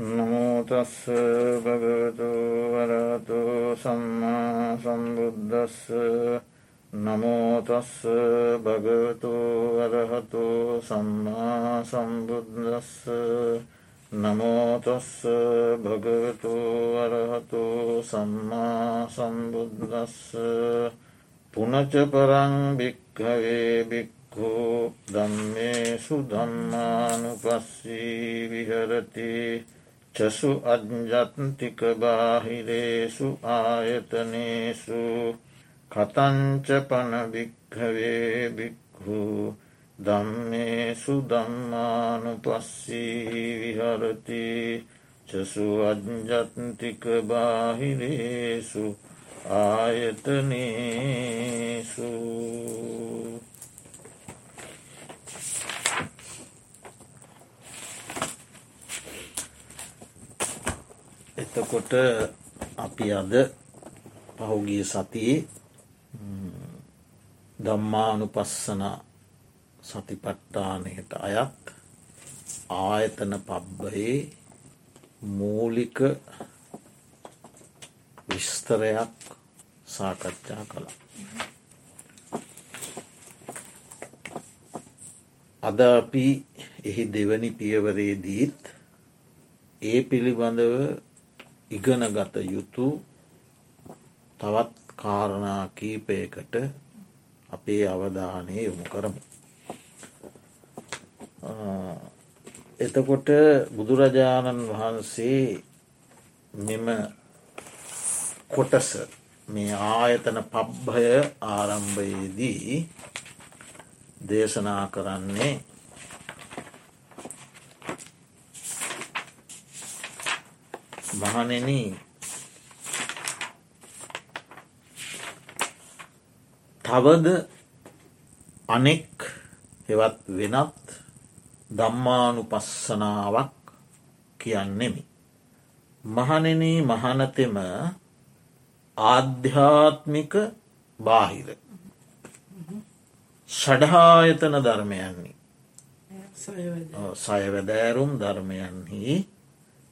නමෝතස්ස භගවතු වරතු සම්මා සම්බුද්ධස්ස නමෝතස්ස භගවතු වරහතු සම්මා සම්බුද්ධස්ස නමෝතස්ස භගවතු වරහතු සම්මා සම්බුද්ධස්ස පුනච පරං භික්හවේ භික්කු දම්මේසු දම්මානු පස්සී විහරති। චසු අජ්ජත්තික බාහිරේසු ආයතනේසු කතංච පන භික්හවේ භික්හු දම්මේසු දම්මානු පස්සී විහරති චසු අජ්ජත්තික බාහිරේසු ආයතනේසු එතකොට අපි අද පහුගිය සතියේ දම්මානු පස්සන සතිපට්ටානයට අයත් ආයතන පබ්බයේ මූලික විස්තරයක් සාකච්ඡා කළා. අද අපි එහි දෙවනි පියවරේදීත් ඒ පිළිබඳව ඉගෙන ගත යුතු තවත් කාරණා කීපයකට අපේ අවධානය යොමු කරමු. එතකොට බුදුරජාණන් වහන්සේ මෙම කොටස මේ ආයතන පබ්භය ආරම්භයේදී දේශනා කරන්නේ මහනෙන තවද අනෙක් හෙවත් වෙනත් දම්මානු පස්සනාවක් කියන්නෙමි. මහනෙන මහනතෙම ආධ්‍යාත්මික බාහිර. ෂඩහායතන ධර්මයන්නේ සයවැදෑරුම් ධර්මයන්හි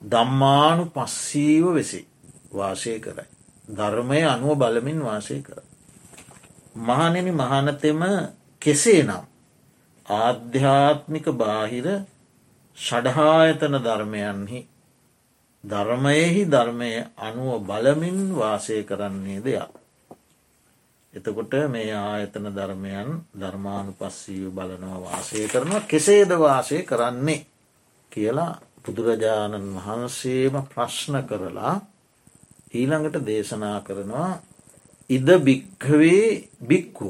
දම්මානු පස්සීව වෙසි වාසය කරයි. ධර්මය අනුව බලමින් වාසය කර. මහනෙන මහනතෙම කෙසේ නම් ආධ්‍යාත්මික බාහිර ෂඩහායතන ධර්මයන්හි ධර්මයෙහි ධර්මය අනුව බලමින් වාසය කරන්නේ දෙයක්. එතකොට මේ ආයතන ධර්මයන් ධර්මානු පස්සීව බලනවා වාසය කරනවා කෙසේද වාසය කරන්නේ කියලා බුදුරජාණන් වහන්සේම ප්‍රශ්න කරලා ඊළඟට දේශනා කරනවා ඉද භික්හවේ බික්කු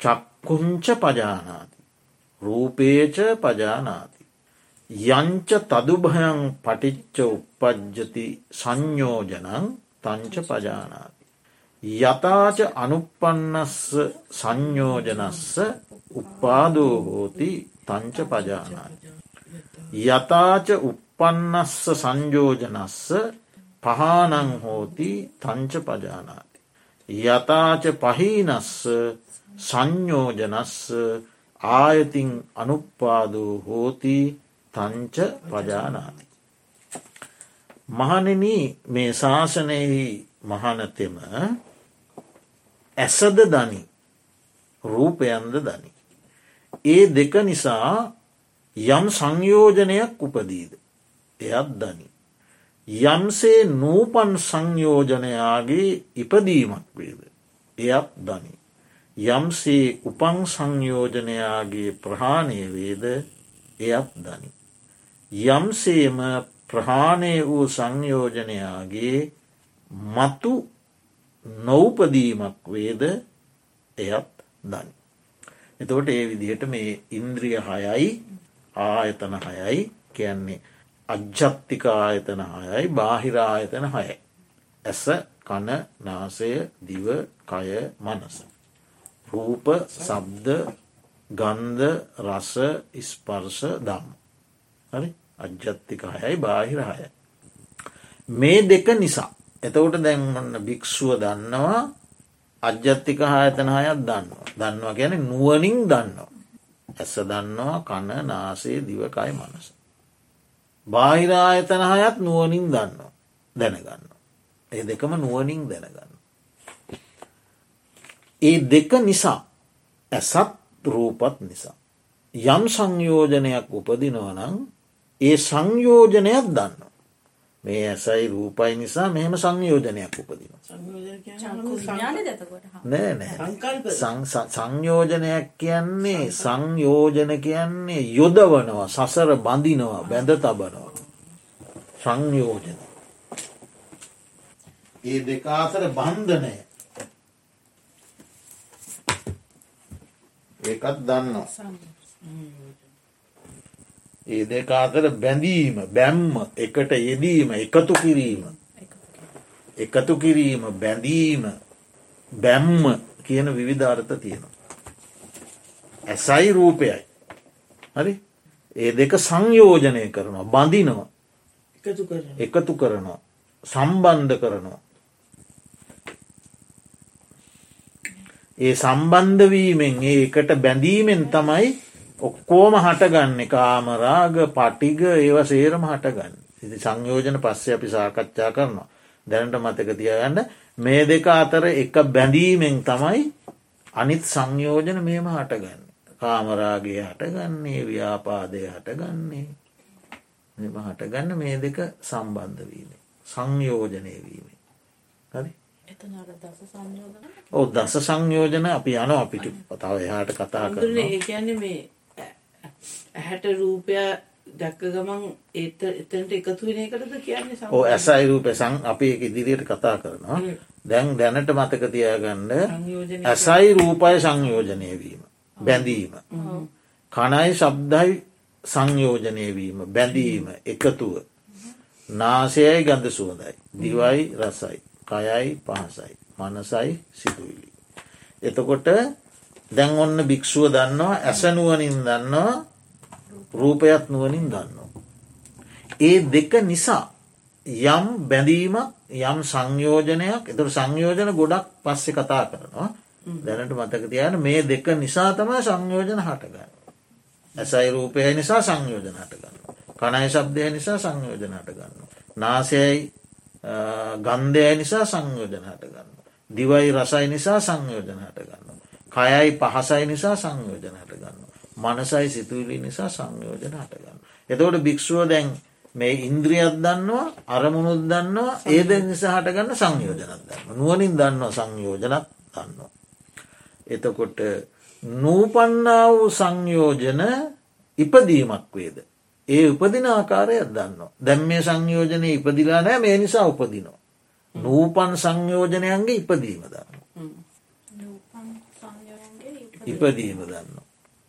චක්කුංච පජානාති. රූපේච පජානාති. යංච තදුභයන් පටිච්ච උපපජ්ජති සංයෝජනං තංච පජානාති. යතාච අනුපන්නස්ස සංයෝජනස්ස උපාදෝ හෝති තංච පජානාති. යතාච උපන්නස්ස සංයෝජනස්ස පහනං හෝති තංච පජානාති. යතාච පහීනස්ස සංයෝජනස්ස ආයතින් අනුපාදූ හෝති තංච පජානාති. මහනෙන මේ ශාසනයෙහි මහනතෙම ඇසද දනි රූපයන්ද දනි. ඒ දෙක නිසා යම් සංයෝජනයක් උපදීද. එයත් දනි. යම්සේ නූපන් සංයෝජනයාගේ ඉපදීමක් වේද. එයත් දනි. යම්සේ උපං සංයෝජනයාගේ ප්‍රහාණය වේද එයත් දනි. යම්සේම ප්‍රහාණය වූ සංයෝජනයාගේ මතු නෞපදීමක් වේද එයත් දනි. එතකොට ඒ විදිහට මේ ඉන්ද්‍රිය හයයි ආයතන හයයි කියන්නේ අජ්ජත්තික ආයතන හයයි බාහිරායතන හයයි. ඇස කන නාසය දිව කය මනස. රූප සබ්ද ගන්ධ රස ඉස්පර්ශ දම්. හරි අජ්ජත්තික හයයි බාහිර හයයි. මේ දෙක නිසා එතකොට දැන්වන්න භික්‍ෂුව දන්නවා අජ්ජත්තික හායතන හයත් දන්නවා. දන්නවා ගැන නුවනින් දන්නවා. ඇස දන්නවා කණ නාසේ දිවකයි මනස. බාහිරායතන හයත් නුවනින් දන්න දැනගන්න. ඒ දෙකම නුවනින් දැනගන්න. ඒ දෙක නිසා ඇසත් රූපත් නිසා. යම් සංයෝජනයක් උපදිනවනං ඒ සංයෝජනයක් දන්න. මේ ඇසයි රූපයි නිසා මෙහෙම සංයෝජනයක් උපදින. නෑ නෑ. සංයෝජනයක් කියන්නේ සංයෝජන කියන්නේ යොදවනවා සසර බඳිනවා බැඳ තබනවා. සංයෝජන. ඒ දෙකාතර බන්ධනය. ඒකත් දන්නවා. ඒ දෙක අතර බැඳීම බැම්ම එකට යෙදීම එකතු කිරීම. එකතු කිරීම බැඳීම බැම්ම කියන විවිධාර්ථ තියෙනවා. ඇසයි රූපයයි. හරි? ඒ දෙක සංයෝජනය කරනවා බඳිනවා. එකතු කරනවා. සම්බන්ධ කරනවා. ඒ සම්බන්ධවීමෙන් ඒකට බැඳීමෙන් තමයි ඔක්කෝම හටගන්න කාමරාග පටිග ඒව සේරම හටගන්න. ඉති සංයෝජන පස්සේ අපි සාකච්ඡා කරනවා. දැනට මතක තියගන්න මේ දෙක අතර එක බැඳීමෙන් තමයි අනිත් සංයෝජන මේම හටගන්න. කාමරාගේ හටගන්නේ ව්‍යාපාදය හටගන්නේ. මෙම හටගන්න මේ දෙක සම්බන්ධවීම සංයෝජනය වීම හරි? ඔ දස සංයෝජන. අපි යන අපිට පතාව එහාට කතා කරන ඒන්නේ මේ ඇහැට රූපය දැක්ක ගමන් ඒත එතට එකතු වෙන එකටද කියන්නේ ඕ ඇසයි රූප සං අපි එක ඉදිරියට කතා කරනවා. දැන් දැනට මතක තියාගන්න ඇසයි රූපය සංයෝජනය වීම බැඳීම. කණයි ශබ්දයි සංයෝජනය වීම බැඳීම එකතුව. නාසයයි ගඳ සුවදයි දිවයි රසයි කයයි පහසයි මනසයි සිදුවිලි. එතකොට දැන් ඔන්න භික්‍ෂුව දන්නවා ඇසනුවනින් දන්නවා රූපයත් නුවනින් දන්නවා. ඒ දෙක නිසා යම් බැඳීමක් යම් සංයෝජනයක් එතුර සංයෝජන ගොඩක් පස්සෙ කතා කරනවා දැනට මතක තියන මේ දෙක නිසා තම සංයෝජන හටගන්න. ඇසයි රූපය නිසා සංයෝජන හටගන්න. කණයි ශබ්දය නිසා සංයෝජන හටගන්න. නාසයයි ගන්ධය නිසා සංයෝජන හටගන්න. දිවයි රසයි නිසා සංයෝජන හටගන්න. කයයි පහසයි නිසා සංයෝජන හටගන්න. මනසයි සිතුවිලි නිසා සංයෝජන හටගන්න. එතවට භික්‍ෂුව දැන් මේ ඉන්ද්‍රියත් දන්නවා අරමුණුත් දන්නවා ඒද නිසා හටගන්න සංයෝජනත් දන්න. නුවනින් දන්නවා සංයෝජනත් දන්නවා. එතකොට නූපන්නා වූ සංයෝජන ඉපදීමක් වේද. ඒ උපදින ආකාරයක් දන්න. දැම් මේ සංයෝජනය ඉපදිලා නෑ මේ නිසා උපදිනවා. නූපන් සංයෝජනයන්ගේ ඉපදීම දන්න. ඉපදීම දන්න.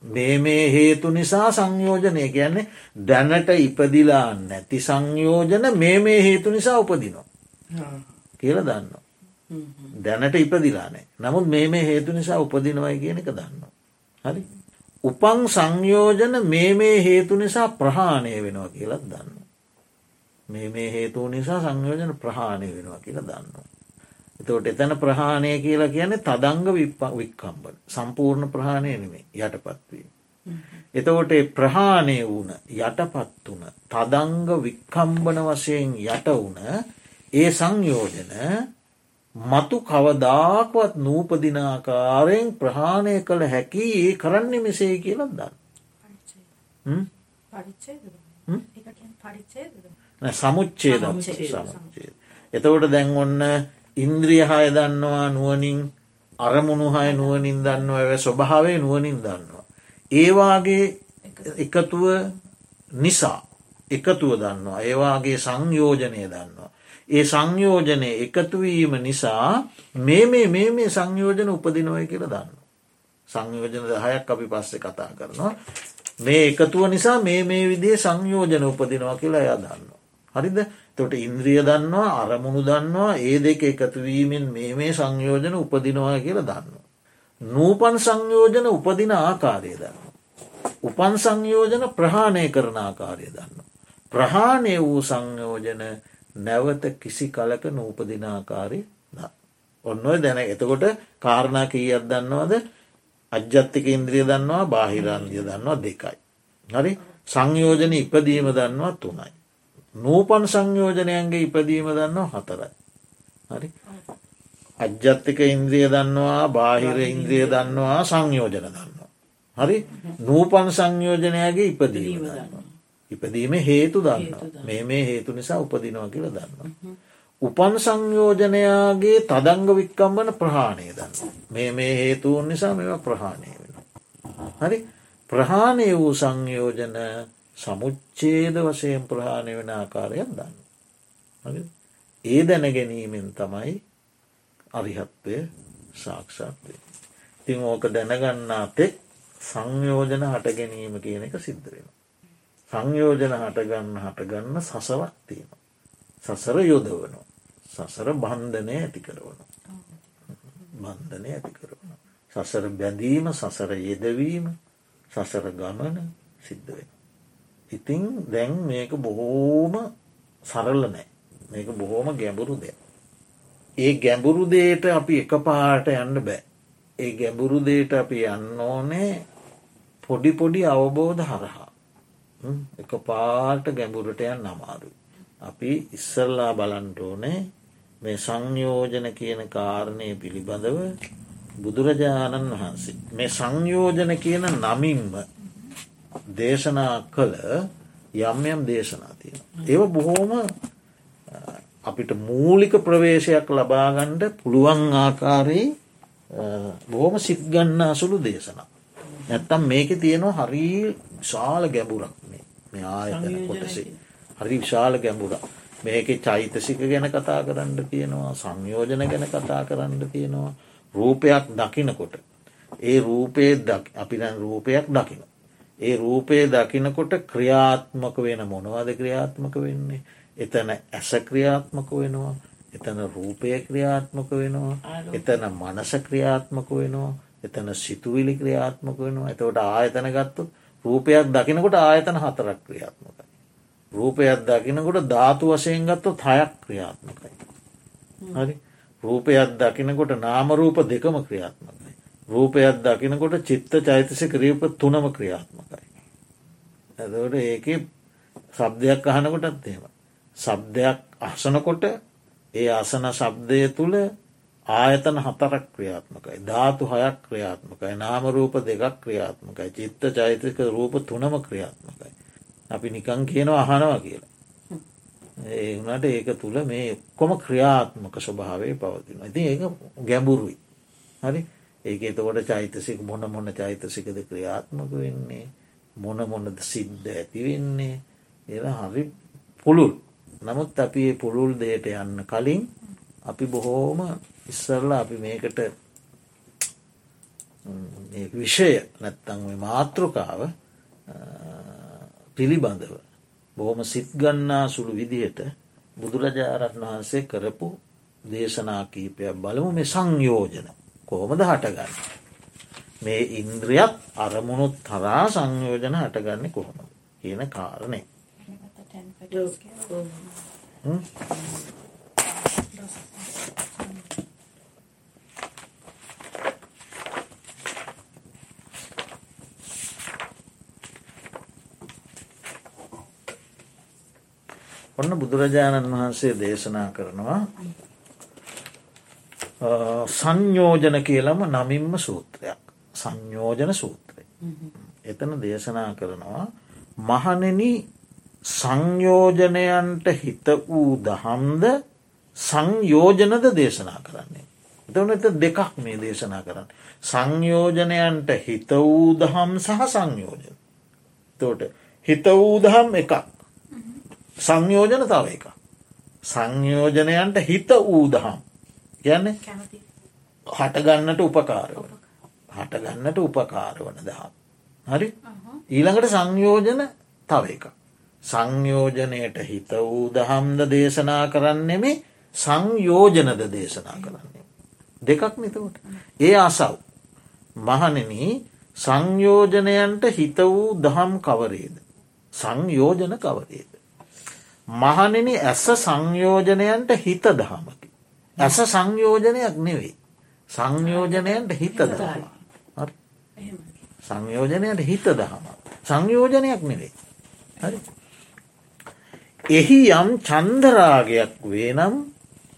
මේ මේ හේතු නිසා සංයෝජනය කියන්නේ දැනට ඉපදිලා නැති සංයෝජන මේ මේ හේතු නිසා උපදිනවා. කියල දන්න. දැනට ඉපදිලානෑ නමුත් මේ මේ හේතු නිසා උපදිනවයි කියන එක දන්න. හරි. උපං සංයෝජන මේ මේ හේතු නිසා ප්‍රහාණය වෙනවා කියලත් දන්න. මේ මේ හේතුව නිසා සංයෝජන ප්‍රහාණය වෙනවා කියලා දන්න. එතවට එතැන ප්‍රහාණය කියලා කියන්නේ තදංග වික්කම්බන සම්පූර්ණ ප්‍රහාණය නෙමේ යටපත්වීම. එතකොට ප්‍රහාණය වුණ යටපත් වන තදංග වික්කම්බන වශයෙන් යට වුණ ඒ සංයෝජන මතු කවදාකවත් නූපදිනාකාරයෙන් ප්‍රහාණය කළ හැකි ඒ කරන්න මෙසේ කියලත් දන්න. සමුච්චේද සමුච්චේද. එතකොට දැන් ඔන්න ඉන්ද්‍රිය හය දන්නවා නුවනින් අරමුණු හය නුවනින් දන්නවා ඇව ස්වභාවේ නුවනින් දන්නවා. ඒවාගේ එකතුව නිසා එකතුව දන්නවා ඒවාගේ සංයෝජනය දන්නවා. ඒ සංයෝජනය එකතුවීම නිසා මේ මේ මේ මේ සංයෝජන උපදිනවය කියල දන්න. සංයෝජන දහයක් අපි පස්සෙ කතා කරනවා. මේ එකතුව නිසා මේ මේ විදිේ සංයෝජන උපදිනවා කියලා එයා දන්න. හරිද තොට ඉන්ද්‍රිය දන්නවා අරමුණු දන්නවා ඒ දෙක එකතුවීමෙන් මේ මේ සංයෝජන උපදිනවා කියලා දන්න. නූපන් සංයෝජන උපදින ආකාරය දන්න. උපන් සංයෝජන ප්‍රහාණය කරන ආකාරය දන්න. ප්‍රහාණය වූ සංයෝජන නැවත කිසි කලක නූපදිනාකාරය ද. ඔන්න ඔය දැන එතකොට කාරණා කීයක් දන්නවද අජ්‍යත්තික ඉන්ද්‍රිය දන්නවා බාහිරන්දිය දන්නවා දෙකයි. හරි සංයෝජන ඉපදීම දන්නවා තුනයි. නූපන් සංයෝජනයන්ගේ ඉපදීම දන්නවා හතරයි. හරි අජ්‍යත්තික ඉන්ද්‍රිය දන්නවා බාහිර ඉන්ද්‍රිය දන්නවා සංයෝජන දන්නවා. හරි නූපන් සංයෝජනයගේ ඉපදීම දන්නවා. ඉපදීම හේතු දන්න මේ මේ හේතු නිසා උපදිනවා කියල දන්න. උපන් සංයෝජනයාගේ තදංග වික්කම්බන ප්‍රහාණය දන්න. මේ මේ හේතුවන් නිසා මෙම ප්‍රහාණය වෙන. හරි ප්‍රහාණය වූ සංයෝජන සමුච්චේද වශයෙන් ප්‍රහාණය වෙන ආකාරයක් දන්න. ඒ දැන ගැනීමෙන් තමයි අරිහත්වය සාක්ෂාත්වය. තිං ඕක දැනගන්නා තෙක් සංයෝජන හට ගැනීම කියන එක සිද්ධ වෙන. සංයෝජන හටගන්න හටගන්න සසවක් තියෙන. සසර යොදවනවා. සසර බන්ධනය ඇති කරවන. බන්ධනය ඇති කරවන. සසර බැඳීම සසර යෙදවීම සසර ගමන සිද්ධ වෙන. ඉතිං දැන් මේක බොහෝම සරල්ල නෑ මේක බොහෝම ගැඹුරු දෙ. ඒ ගැඹුරු දේට අපි එක පාට යන්න බෑ. ඒ ගැඹුරු දේට අපි යන්න ඕනේ පොඩි පොඩි අවබෝධ හරහා. එක පාට ගැඹුරට යන්න අමාරු. අපි ඉස්සල්ලා බලන්ටෝනේ මේ සංයෝජන කියන කාරණය පිළිබඳව බුදුරජාණන් වහන්සේ. මේ සංයෝජන කියන නමින්ම දේශනා කළ යම් යම් දේශනා තියෙන. ඒව බොහෝම අපිට මූලික ප්‍රවේශයක් ලබාගණ්ඩ පුළුවන් ආකාරයේ බොහොම සිත්ගන්නා සුළු දේශනා. නැත්තම් මේක තියෙනවා හරි ශාල ගැඹුරක් මේ ආයතන කොටසේ. හරි විශාල ගැඹුරක්. මේක චෛතසික ගැන කතා කරන්න තියෙනවා සංයෝජන ගැන කතා කරන්න තියෙනවා රූපයක් දකිනකොට. ඒ රූපයේ අපි රූපයක් දකින. ඒ රූපයේ දකිනකොට ක්‍රියාත්මක වෙන මොනවද ක්‍රියාත්මක වෙන්නේ. එතන ඇස ක්‍රියාත්මක වෙනවා එතන රූපය ක්‍රියාත්මක වෙනවා එතන මනස ක්‍රියාත්මක වෙනවා එතන සිතුවිලි ක්‍රියාත්මක වෙනවා එතවට ආයතන ගත්තු රූපයක් දකිනකොට ආයතන හතරක් ක්‍රියාත්මකයි. රූපයක් දකිනකොට ධාතු වශයෙන් ගත්තොත් හයක් ක්‍රියාත්මකයි. හරි රූපයක් දකිනකොට නාමරූප දෙකම ක්‍රියාත්මකයි. රූපයක් දකිනකොට චිත්ත චෛතසි ක්‍රියප තුනම ක්‍රියාත්මකයි. ඇදට ඒක සබ්දයක් අහනකොටත් එහෙම. සබ්දයක් අසනකොට ඒ අසන ශබ්දය තුළ ආයතන හතරක් ක්‍රියාත්මකයි ධාතු හයක් ක්‍රියාත්මකයි නාමරූප දෙකක් ක්‍රියාත්මකයි චිත්ත චෛතක රූප තුනම ක්‍රියාත්මකයි. අපි නිකං කියනවා අහනවා කියලා. ඒ වනට ඒක තුළ මේ කොම ක්‍රියාත්මක ස්වභාවේ පවතින. ඉති ඒක ගැඹුරුයි. හරි ඒක එතකොට චෛතසික මොන මොන චෛතසිකද ක්‍රියාත්මක වෙන්නේ? මොන මොනද සිද්ධ ඇතිවෙන්නේ ඒ හරි පුළුල්. නමුත් අපි ඒ පුළුල් දෙයට යන්න කලින් අපි බොහෝම ඉස්සරලා අපි මේකට විෂය නැත්තං මාතෘකාව පිළිබඳව බොහොම සිත්ගන්නා සුළු විදිහට බුදුරජාණන් වහන්සේ කරපු දේශනා කීපයක් බලමු. මේ සංයෝජන. කොහොමද හටගන්න. මේ ඉන්ද්‍රියත් අරමුණුත් තරා සංයෝජන හටගන්න කොහොම කියන කාරණය. ඔන්න බුදුරජාණන් වහන්සේ දේශනා කරනවා සංයෝජන කියලම නමින්ම සූත්‍රයක් සංයෝජන සූත්‍රය. එතන දේශනා කරනවා මහනෙන සංයෝජනයන්ට හිත වූ දහම්ද සංයෝජනද දේශනා කරන්නේ. එතවන එත දෙකක් මේ දේශනා කරන්න. සංයෝජනයන්ට හිත වූ දහම් සහ සංයෝජන. තෝට හිත වූ දහම් එකක් සංයෝජන තව එක. සංයෝජනයන්ට හිත වූ දහම් යන්න හටගන්නට උපකාරව හටගන්නට උපකාර වන දහම්. හරි ඊළඟට සංයෝජන තව එක. සංයෝජනයට හිත වූ දහම්ද දේශනා කරන්නෙමේ සංයෝජනද දේශනා කරන්නේ. දෙකක් නිතවට. ඒ අසව්. මහනෙන සංයෝජනයන්ට හිත වූ දහම් කවරේද. සංයෝජන කවරේද. මහනෙන ඇස සංයෝජනයන්ට හිත දහමකි. ඇස සංයෝජනයක් නෙවෙයි. සංයෝජනයන්ට හිත දහම. සංයෝජනයට හිත දහම. සංයෝජනයක් නෙවෙයි. හරි. එහි යම් චන්දරාගයක් වේ නම්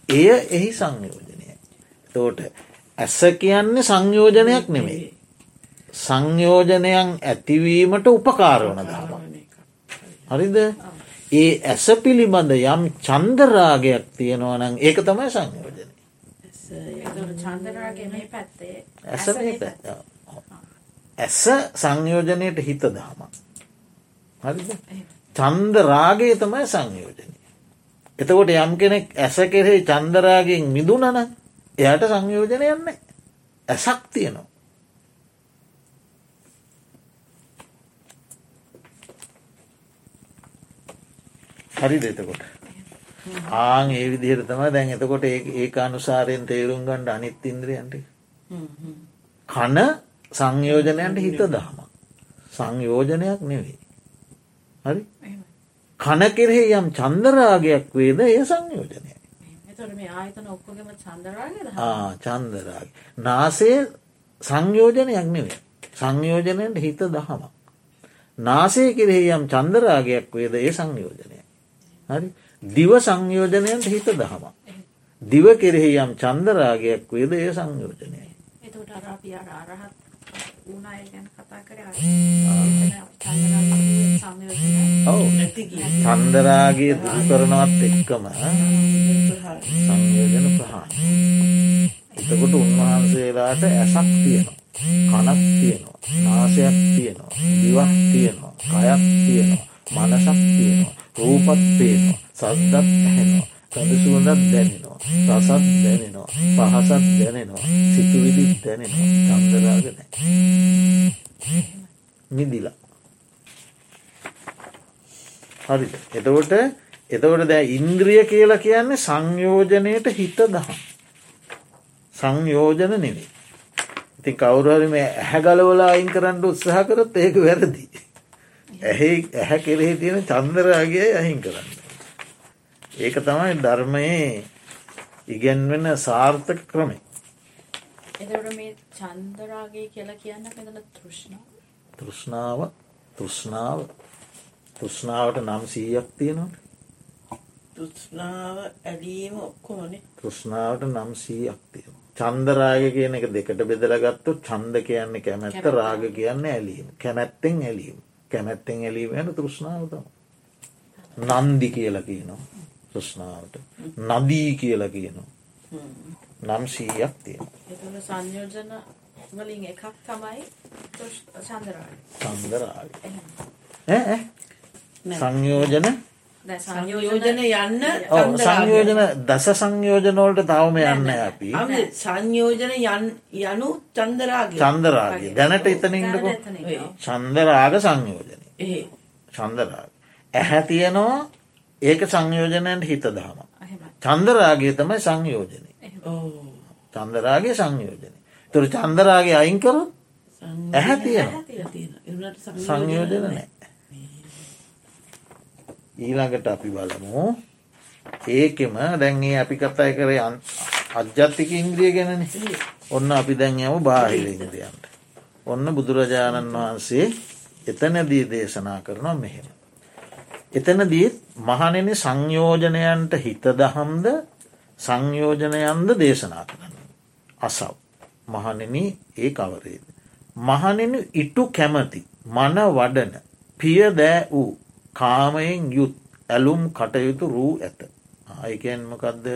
එය එහි සංයෝජනය. තෝට ඇස කියන්නේ සංයෝජනයක් නෙමෙයි. සංයෝජනයන් ඇතිවීමට උපකාරවන දහම. හරිද ඒ ඇස පිළිබඳ යම් චන්දරාගයක් තියෙනවනං ඒක තමයි සංයෝජනය. ඇස ඇස සංයෝජනයට හිත දහම. හරිද? චන්ද රාගේ තමයි සංයෝජනය. එතකොට යම් කෙනෙක් ඇස කෙරෙහි චන්දරාගෙන් මිදුනන එයට සංයෝජනයන්න ඇසක් තියෙනවා. හරි දෙතකොට ආං ඒ විදිහට තම දැන් එතකොට ඒ අනුසාරයෙන් තේරුම් ගණ්ඩ අනිත් ඉන්ද්‍රියන්ට. කන සංයෝජනයන්ට හිත දහම සංයෝජනයක් නෙවෙයි. හරි? කන කෙරෙහි යම් චන්දරාගයක් වේද එය සංයෝජනය චන්දරාග නාසේ සංයෝජනයක් නෙවේ සංයෝජනයට හිත දහම නාසේ කෙරෙහි යම් චන්දරාගයක් වේද ඒ සංයෝජනය හරි දිව සංයෝජනයට හිත දහම දිව කෙරෙහි යම් චන්දරාගයක් වේද ඒ සංයෝජනය චන්දරාගේ දුරු කරනවත් එක්කම සංයෝජන ප්‍රහාණ එතකොට උන්වහන්සේලාට ඇසක් තියෙනවා. කනක් තියෙනවා. නාසයක් තියෙනවා. දිවක් තියෙනවා. කයක් තියෙනවා. මනසක් තියෙනවා රූපත් පේනවා සද්දත් ඇහෙනවා කඳ සුවඳත් දැනෙනවා රසත් දැනෙනවා පහසත් දැනෙනවා සිතුවිලිත් දැනෙනවා චන්දරාග නෑ නිදිලා හරි එතකොට එතකොට දැ ඉන්ද්‍රිය කියලා කියන්නේ සංයෝජනයට හිත දහම් සංයෝජන නෙවේ ඉතින් කවුරහරි මේ ඇහැ ගලවලා අයින් කරන්න උත්සාහ කරත් ඒක වැරදි. ඇහි ඇහැ කෙරෙහි තියෙන චන්දරාගේ අහින් කරන්න. ඒක තමයි ධර්මයේ ඉගැන්වෙන සාර්ථක ක්‍රමය. චන්දරාගේ කියලා කියන්න තෘෂ්ණාව තෘෂ්ණාව. තෘෂ්ණාවට නම් සීයක් තියෙනවා තෘෂ්ණාව ඇලීම ඔක්කොමනේ. තෘෂ්ණාවට නම් සීයක් තියෙන චන්දරාග කියන එක දෙකට බෙදලගත්තු චන්ද කියන්නේ කැමැත්ත. රාග කියන්න ඇලීම. කැමැත්තෙන් ඇලීම කැමැත්තෙන් ඇලීම යන තෘෂ්ණාවතම නන්දි කියලා කියනවා තෘෂ්ණාවට. නදී කියලා කියනවා. නම් සීයක් තියෙන සංයෝජන වලින් එකක් තමයි චන්දරාග සංයෝජන සංයෝජන යන්න සංයෝජන දස සංයෝජනවලට තවම යන්න අපි. සංයෝජන යනු චන්දරාග චන්දරාගේ දැනට එතනින්ටක චන්දරාග සංයෝජන චන්දරාග ඇහැ තියනවා ඒක සංයෝජනයට හිත දහම චන්දරාගේ තමයි සංයෝජනය. චන්දරාගේ සංයෝජනය. තුර චන්දරාගේ අයින්කරු ඇහැ තියෙන සංයෝජන නෑ ඊළඟට අපි බලමු ඒකෙම දැන්ගේ අපි කතාය කරේ අජ්‍යත්තික ඉන්ද්‍රිය ගැනන ඔන්න අපි දැන් යම බාහිර ඉන්ද්‍රියන්ට ඔන්න බුදුරජාණන් වහන්සේ එතනදී දේශනා කරනවා මෙහෙම. එතනදීත් මහනෙන සංයෝජනයන්ට හිත දහම්ද සංයෝජනයන්ද දේශනා කරන්න. අසව් මහනෙන ඒ කවරේද. මහනෙන ඉටු කැමති මන වඩන පිය දෑ වූ කාමයෙන් යුත් ඇලුම් කටයුතු රූ ඇත. අයිකැන්මකදද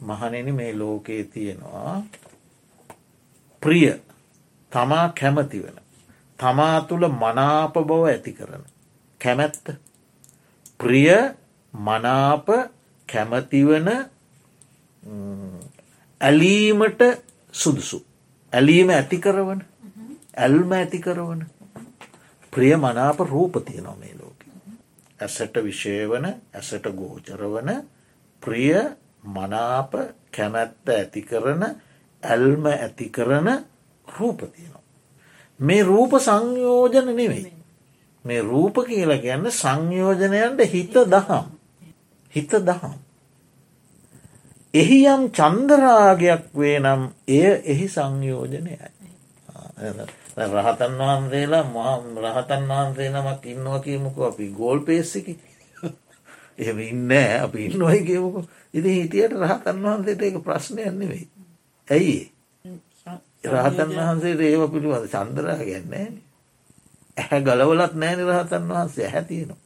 මහනෙන මේ ලෝකයේ තියෙනවා ප්‍රිය තමා කැමති වෙන. තමා තුළ මනාප බව ඇති කරන. කැමැත්ත ප්‍රිය මනාප කැමතිවන ඇලීමට සුදුසු. ඇලීම ඇති කරවන ඇල්ම ඇති කරවන ප්‍රිය මනාප රූපතිය නොමේ. ඇසට විශේවන ඇසට ගෝචරවන ප්‍රිය මනාප කැමැත්ත ඇති කරන ඇල්ම ඇති කරන රූපතියනවා. මේ රූප සංයෝජන නෙවෙයි. මේ රූප කියලා ගැන්න සංයෝජනයන්ට හිත දහම්. හිත දහම්. එහි යම් චන්දරාගයක් වේ නම් එය එහි සංයෝජනයයි. රහතන් වහන්සේලා රහතන් වහන්සේ නමක් ඉන්නවා කියමුකු අපි ගෝල් පේසිකි එහෙම ඉන්න අපි ඉන්නවයි කියමුකු ඉති හිටියට රහතන් වහන්සේට එක ප්‍රශ්නයක් නෙවෙයි. ඇයි රහතන් වහන්සේට ඒව පිළිබඳ චන්දරා ගැන්නේ ඇහැ ගලවලත් නෑන රහතන් වහන්සේ හැතියෙනවා.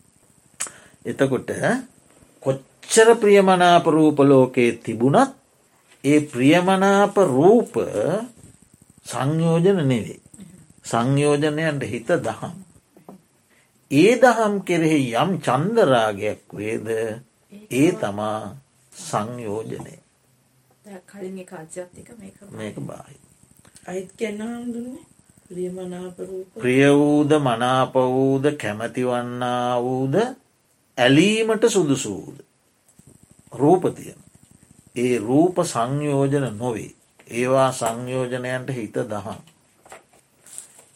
එතකොට කොච්චර ප්‍රියමනාප රූප ලෝකයේ තිබුණත් ඒ ප්‍රියමනාප රූප සංයෝජන නෙවේ. සංයෝජනයන්ට හිත දහම්. ඒ දහම් කෙරෙහි යම් චන්දරාගයක් වේද ඒ තමා සංයෝජනය කලින් එක අජ්‍යත්තික මේක බාහි. අයිත් ප්‍රියමනාපරූප ප්‍රිය වූද මනාප වූද කැමතිවන්නා වූද ඇලීමට සුදුසූද. රූපතියන. ඒ රූප සංයෝජන නොවේ. ඒවා සංයෝජනයන්ට හිත දහම්.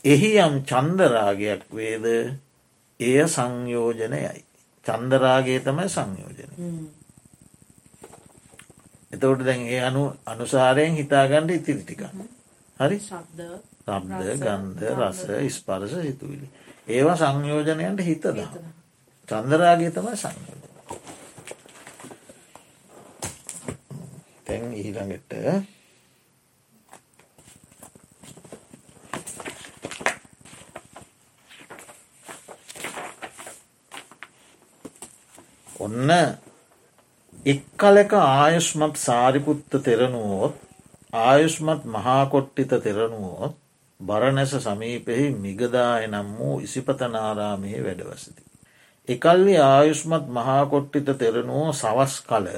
එහි යම් චන්දරාගයක් වේද එය සංයෝජනයයි. චන්දරාගේ තමයි සංයෝජන. එතවට දැන් ඒ අනු අනුසාරයෙන් හිතාගණ්ඩ ඉතිරි ටික. හරි රබ්ද ගන්ධ රස ස්පරස සිතුවිලි. ඒවා සංයෝජනයන්ට හිත දහම්. චන්දරාගේ තමයි සංයෝජන. තැන් ඊළඟට ඔන්න එක් කලක ආයුෂ්මත් සාරිපුත්ත තෙරණුවෝත් ආයුෂ්මත් මහාකොට්ටිත තෙරණුවෝත් බරණැස සමීපෙහි මිගදාය නම් වූ ඉසිපතනාරාමයේ වැඩවසති. එකල්ලි ආයුෂ්මත් මහාකොට්ටිත තෙරණුවෝ සවස් කල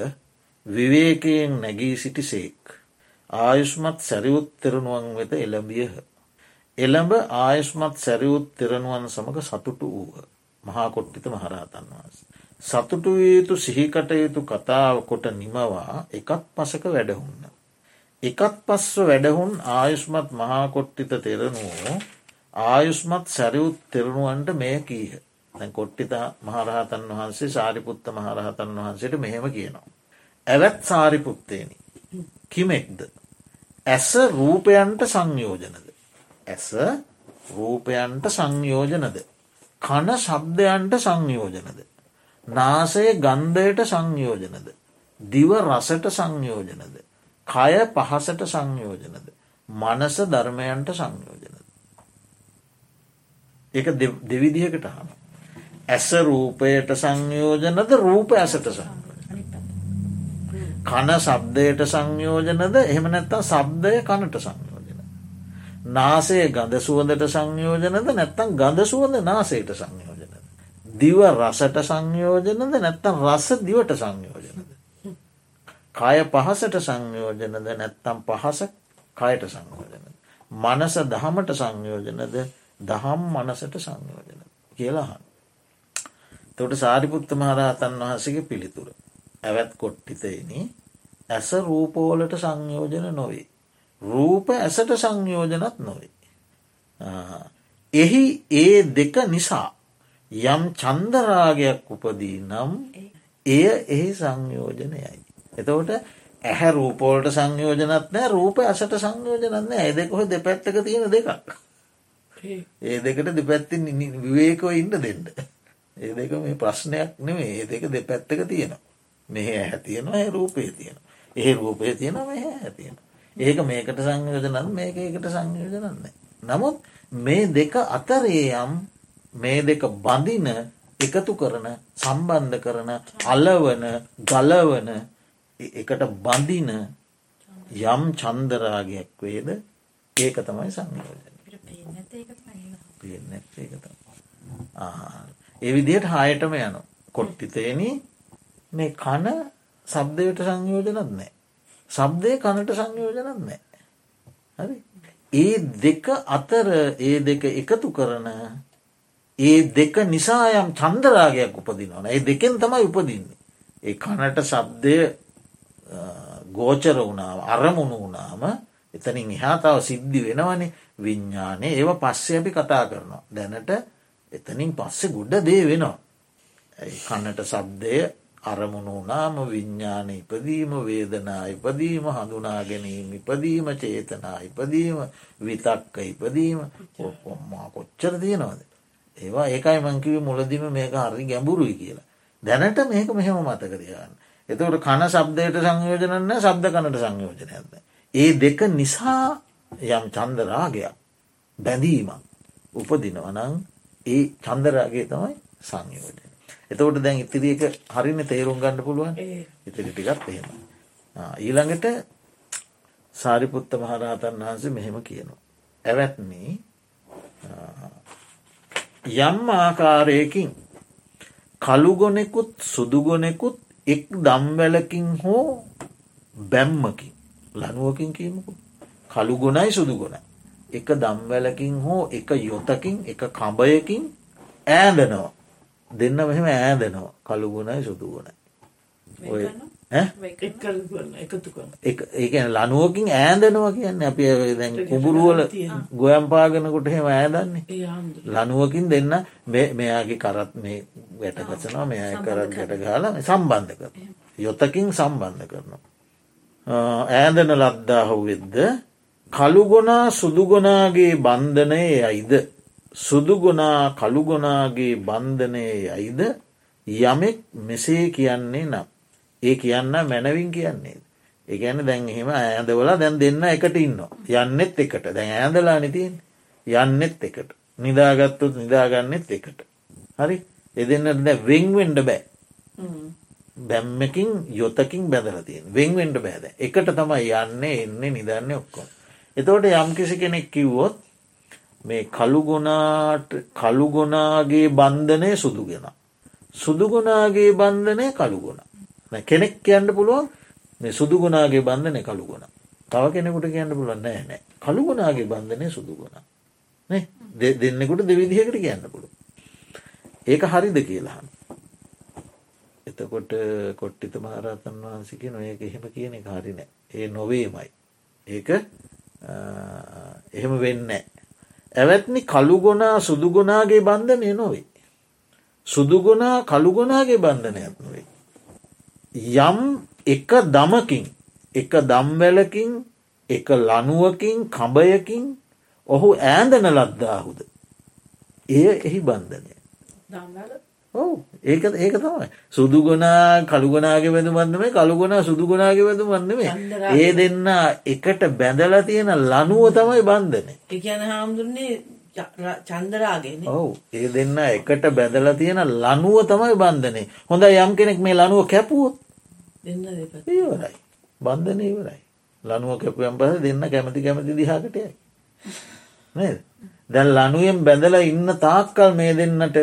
විවේකයෙන් නැගී සිටි සේක්. ආයුෂ්මත් සැරියුත් තෙරණුවන් වෙත එළඹියහ. එළඹ ආයුෂ්මත් සැරියුත් තෙරණුවන් සමඟ සතුටු වූහ මහාකොට්ටිත මහරහතන් වහන්ස. සතුටු යුතු සිහිකටයුතු කතාව කොට නිමවා එකත් පසක වැඩහුන්න. එකත් පස්ව වැඩහුන් ආයුෂ්මත් මහාකොට්ටිත තෙරණුවෝ ආයුෂ්මත් සැරියුත් තෙරණුවන්ට මෙය කීහ. දැ කොට්ටිත මහරහතන් වහන්සේ සාරිපුත්ත මහරහතන් වහන්සේට මෙහෙම කියනවා. ඇවැත් සාරිපුත්තේනි කිමෙක්ද. ඇස රූපයන්ට සංයෝජනද. ඇස රූපයන්ට සංයෝජනද. කන ශබ්දයන්ට සංයෝජනද. නාසය ගන්ධයට සංයෝජනද. දිව රසට සංයෝජනද. කය පහසට සංයෝජනද. මනස ධර්මයන්ට සංයෝජනද. එක දෙවිදිහකට හම. ඇස රූපයට සංයෝජනද රූප ඇසට සංයෝජන. කන සබ්දයට සංයෝජනද එහෙම නැත්තම් සබ්දය කනට සංයෝජන. නාසේ ගඳ සුවඳට සංයෝජනද නැත්තම් ගඳ සුවඳ නාසයට සංයෝජනද. දිව රසට සංයෝජනද නැත්තම් රස දිවට සංයෝජනද. කය පහසට සංයෝජනද නැත්තම් පහස කයට සංයෝජනද. මනස දහමට සංයෝජනද දහම් මනසට සංයෝජන කියලාහන්. තොට සාරිපුත්ත මහරහතන් වහසගේ පිළිතුර. ඇවැත් කොට්ටිතයනි ඇස රූපෝලට සංයෝජන නොවේ. රූප ඇසට සංයෝජනත් නොවේ. එහි ඒ දෙක නිසා යම් චන්දරාගයක් උපදී නම් එය එහි සංයෝජනයයි. එතවට ඇහැ රූපෝලට සංයෝජනත් නෑ රූප ඇසට සංයෝජනන්න ඇ දෙකොහ දෙපැත්තක තියෙන දෙකක්. ඒ දෙකට දෙපැත්තින් විවේකෝ ඉන්න දෙන්න. ඒ දෙක මේ ප්‍රශ්නයක් නෙමේ ඒ දෙක දෙපැත්තක තියෙනවා. මෙහ ඇතියෙනවා ඒ රූපේ තියෙන. ඒ රූපය තියෙන මෙහ ඇතියෙන. ඒක මේකට සංයෝජනත් මේක ඒකට සංයෝජනන්නේ. නමුත් මේ දෙක අතරේ යම් මේ දෙක බඳින එකතු කරන සම්බන්ධ කරන අලවන ගලවන එකට බඳින යම් චන්දරාගයක් වේද? ඒක තමයි සංයෝජන පේන ඒක ඒ විදිහට හායටම යන කොට්ටිතේන මේ කන සබ්දයට සංයෝජනත් නෑ. සබ්දය කනට සංයෝජනත් නෑ. හරි? ඒ දෙක අතර ඒ දෙක එකතු කරන ඒ දෙක නිසායම් චන්දරාගයක් උපදිනවන ඒ දෙකෙන් තමයි උපදින්නේ. ඒ කනට සබ්දය ගෝචර වුණාව අරමුණු වුණාම එතනින් එහාතාව සිද්ධි වෙනවනේ විඤ්ඥානය ඒව පස්සේ අපි කතා කරනවා. දැනට එතනින් පස්සෙ ගුඩ්ඩ දේ වෙනවා. කන්නට සබ්දය අරමුණු වනාම විඤ්ඥාන ඉපදීම වේදනා ඉපදීම හඳුනා ගැනීම ඉපදීම චේතනා ඉපදීම විතක්ක ඉපදීම ඔොම්මා කොච්චර තියෙනවද. ඒවා ඒකයි මංකිව මුලදිම මේක හරි ගැඹුරුයි කියලා. දැනට මේක මෙහෙම මතකරයන්න. එතකට කන සබ්දයට සංයෝජනන්න සබ්ද කනට සංයෝජනයද. ඒ දෙක නිසා යම් චන්දරාගයක් බැඳීමක් උපදිනවනං ඒ චන්දරාගේ තමයි සංයෝජන. එතවට දැන් ඉතිරියක හරින තේරුම් ගන්න පුළුවන් ඉතිරි ටිකත් එහෙම. ඊළඟට සාරිපුත්ත මහරහතන් වහන්සේ මෙහෙම කියනවා. ඇවැත්නී යම් ආකාරයකින් කළුගොනෙකුත් සුදුගොනෙකුත් එක් දම්වැලකින් හෝ බැම්මකින් ලනුවකින් කියීමකු. කළුගොනයි සුදුගොන එක දම්වැලකින් හෝ එක යොතකින් එක කඹයකින් ඈදනවා දෙන්න මෙහෙම ඈදනවා කළුගුණයි සුදුගුණයි ඔය ඒ ලනුවකින් ඈදනවා කියන්න අප දැන් කුබුරුවල ගොයම්පාගෙනකොට හෙම ඈදන්නේ ලනුවකින් දෙන්න මෙයාගේ කරත් මේ වැටකසනවා මෙය කරත් ගැට ගාල සම්බන්ධ කර යොතකින් සම්බන්ධ කරනවා. ඈදන ලද්දාහු වෙද්ද කළුගොනා සුදුගොනාගේ බන්ධනය යයිද? සුදුගොනා කළුගොනාගේ බන්ධනය යයිද? යමෙක් මෙසේ කියන්නේ නම් ඒ කියන්න මැනවින් කියන්නේ. ඒගැන දැන් එහෙම ඇඳවල දැන් දෙන්න එකට ඉන්න. යන්නෙත් එකට දැන් ඇඳලා නිතින් යන්නෙත් එකට. නිදාගත්තුත් නිදාගන්නෙත් එකට. හරි එදන්නට දැ වෙංවෙන්ඩ බෑ. බැම්මකින් යොතකින් බැදලතියෙන් වෙංවෙන්ඩ බෑද. එකට තමයි යන්නේ එන්නේ නිදන්න ඔක්කොම. එතෝට යම්කිසි කෙනෙක් කිව්වොත් මේ කළුගුණාට කළුගොනාගේ බන්ධනය සුදුගෙන. සුදුගුණාගේ බන්ධනය කළුගුණ. කෙනෙක් කියන්න පුළුවන් මේ සුදුගුණාගේ බන්ධනය කළුගුණ. තව කෙනෙකුට කියන්න පුළුවන් නෑ නෑ කළුගුණාගේ බන්ධනය සුදුගුණ. දෙන්නෙකුට දෙවිදිහකට කියන්න පුළුව. ඒක හරිද කියලාහන්. එතකොට කොට්ටිත මහරතන් වහන්සික නොයක එහෙම කියන එක හරිනෑ ඒ නොවේමයි. ඒක එහෙම වෙන්න. ඇවැත්නි කළුගොනා සුදුගොනාගේ බන්ධනය නොවේ. සුදුගොනා කළුගොනාගේ බන්ධනයක් නොවේ. යම් එක දමකින් එක දම්වැලකින් එක ලනුවකින් කඹයකින් ඔහු ඈඳන ලද්දාහුද. එය එහි බන්ධනය. ඔවු. ඒක ඒක තමයි. සුදුගුණා කළුගුණාගේ වැදු වන්නම කළුගුණා සුදුගුණාගේ වැදු වන්නමේ ඒ දෙන්න එකට බැඳලා තියෙන ලනුව තමයි බන්ධන කියන හාමුදුරන්නේ චන්දරාගෙන ඔවු. ඒ දෙන්න එකට බැඳලා තියෙන ලනුව තමයි බන්ධනේ. හොඳ යම් කෙනෙක් මේ ලනුව කැපුවොත්. ඉවරයි. බන්ධන ඉවරයි. ලනුව කැපුයම් පස දෙන්න කැමති කැමති දිහාකටයයි නේද? දැන් ලනුවෙන් බැඳලා ඉන්න තාක්කල් මේ දෙන්නට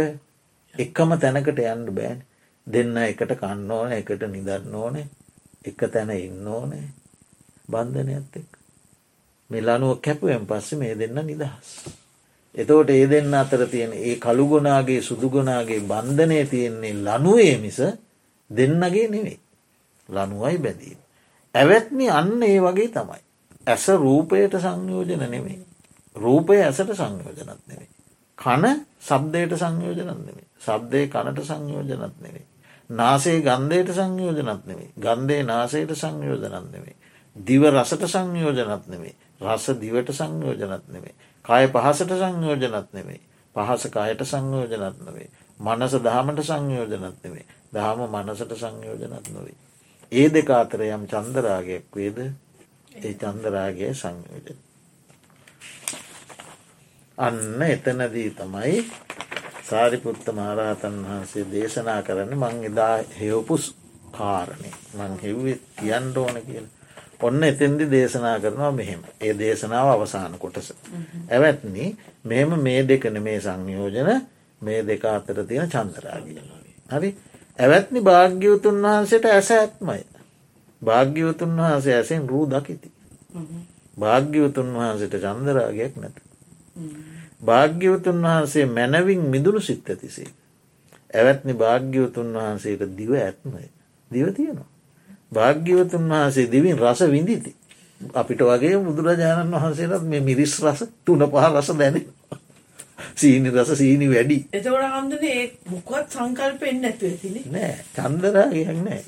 එකම තැනකට යන්න බෑන්. දෙන්න එකට කන්න ඕන එකට නිදන්න ඕනේ එක තැන ඉන්න ඕනේ බන්ධනයත් එක් මෙලනුව කැපුවෙන් පස්සේ මේ දෙන්න නිදහස්. එතෝට ඒ දෙන්න අතර තියෙන ඒ කළුගොනාගේ සුදුගොනාගේ බන්ධනය තියෙන්නේ ලනුවේ මිස දෙන්නගේ නෙවෙයි. ලනුවයි බැඳීම. ඇවැත්නි අන්න ඒ වගේ තමයි. ඇස රූපයට සංයෝජන නෙවෙයි. රූපය ඇසට සංයෝජනත් නෙවෙයි. කන සබ්දයට සංයෝජනත් නෙවෙයි. සබ්දය කනට සංයෝජනත් නෙවෙයි. නාසේ ගන්ධයට සංයෝජනත් නෙවෙයි. ගන්ධේ නාසයට සංයෝජනත් නෙවෙයි. දිව රසට සංයෝජනත් නෙවෙයි. රස දිවට සංයෝජනත් නෙවෙයි. කය පහසට සංයෝජනත් නෙවෙයි. පහස කයට සංයෝජනත් නොවේ. මනස දහමට සංයෝජනත් නෙවේ. දහම මනසට සංයෝජනත් නොවේ. ඒ දෙක අතර යම් චන්දරාගයක් වේද ඒ චන්දරාගේ සංයෝජන. අන්න එතනදී තමයි සාරිපුත්ත මහරහතන් වහන්සේ දේශනා කරන්න මං එදා හෙවපුස් කාරණය මං හෙව්වේ කියන්න ඕන කියල ඔන්න එතෙන්දි දේශනා කරනවා මෙහෙම ඒ දේශනාව අවසාන කොටස. ඇවැත්නි මෙහෙම මේ දෙකන මේ සංයෝජන මේ දෙක අතර තියෙන චන්දරාගිය. හරි ඇවැත්නි භාග්‍යවතුන් වහන්සේට ඇස ඇත්මයි. භාග්‍යවතුන් වහන්සේ ඇසෙන් රූ දකිති. භාග්‍යවතුන් වහන්සේට චන්දරාගයක් නැත. භාග්‍යවතුන් වහන්සේ මැනවින් මිදුණු සිත් ඇතිසේ. ඇවැත්නි භාග්‍යවතුන් වහන්සේට දිව ඇත්මය දිව තියෙනවා. භාග්‍යවතුන් වහන්සේ දිවින් රස විඳිති. අපිට වගේ බුදුරජාණන් වහන්සේටත් මේ මිරිස් රස තුන පහ රස දැන. සීනි රස සීනි වැඩි. එතවට හම්දනේ මොකත් සංකල්පෙන් නැතුව තින නෑ චන්දරාගයක් නෑ.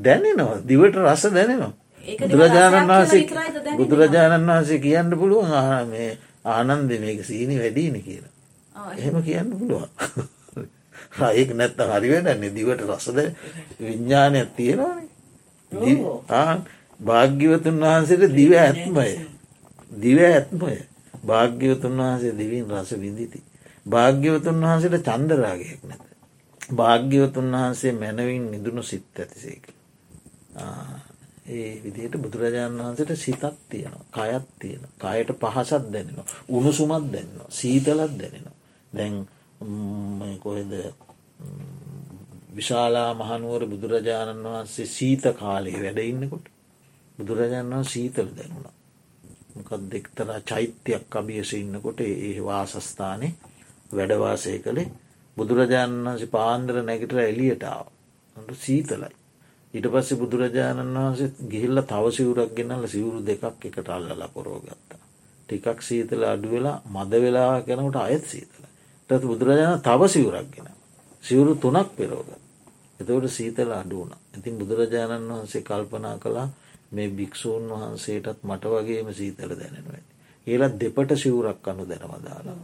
දැනෙනවා. දිවට රස දැනෙනවා. බුදුරජාණන් වහන්සේ බුදුරජාණන් වහන්සේ කියන්න පුළුවන් ආ මේ ආනන්ද මේක සීනි වැඩීන කියලා. එහෙම කියන්න පුළුවන් රයක නැත්ත හරිවෙනන්නේ දිවට රසද විඤ්ඥානයක් තියෙනවානේ. භාග්‍යවතුන් වහන්සේට දිව ඇත්මය. දිව ඇත්මය. භාග්‍යවතුන් වහන්සේ දිවින් රස විඳිති. භාග්‍යවතුන් වහන්සේට චන්දරාගයක් නැත. භාග්‍යවතුන් වහන්සේ මැනවින් නිදුුණු සිත් ඇතිසේක. ඒ විදියට බුදුරජාණන් වහන්සට සිතත් තියෙනවා. කයත් තියෙන කයට පහසත් දැනෙනවා. උණුසුමත් දැන්නවා. සීතලත් දැනෙනවා. දැන් කොහෙද විශාලා මහනුවර බුදුරජාණන් වහන්සේ සීත කාලයේ වැඩ ඉන්නකොට බුදුරජාණන් වහ සීතල දැනුණා මොකක් දෙක්තරා චෛත්‍යයක් අභියස ඉන්නකොට ඒ වාසස්ථානය වැඩවාසය කළේ බුදුරජාණන් වහන්සේ පාන්දර නැගිට එලියටාව සීතලයි. ඊට පස්සේ බුදුරජාණන් වහන්සේ ගිහිල්ල තව සිවුරක් ගෙනල සිවුරු දෙකක් එකට අල්ලලා පොරෝගත්තා. ටිකක් සීතල අඩු වෙලා මද වෙලා කෙනකට අයත් සීතල. තත් බුදුරජාණන් තව සිවුරක් ගෙන. සිවුරු තුනක් පෙරෝග. එතවට සීතල අඩුවන. ඉතින් බුදුරජාණන් වහන්සේ කල්පනා කලා මේ භික්‍ෂූන් වහන්සේටත් මට වගේම සීතල දැනෙනවා. ඒලත් දෙපට සිවුරක් අනු දැනවදාලා.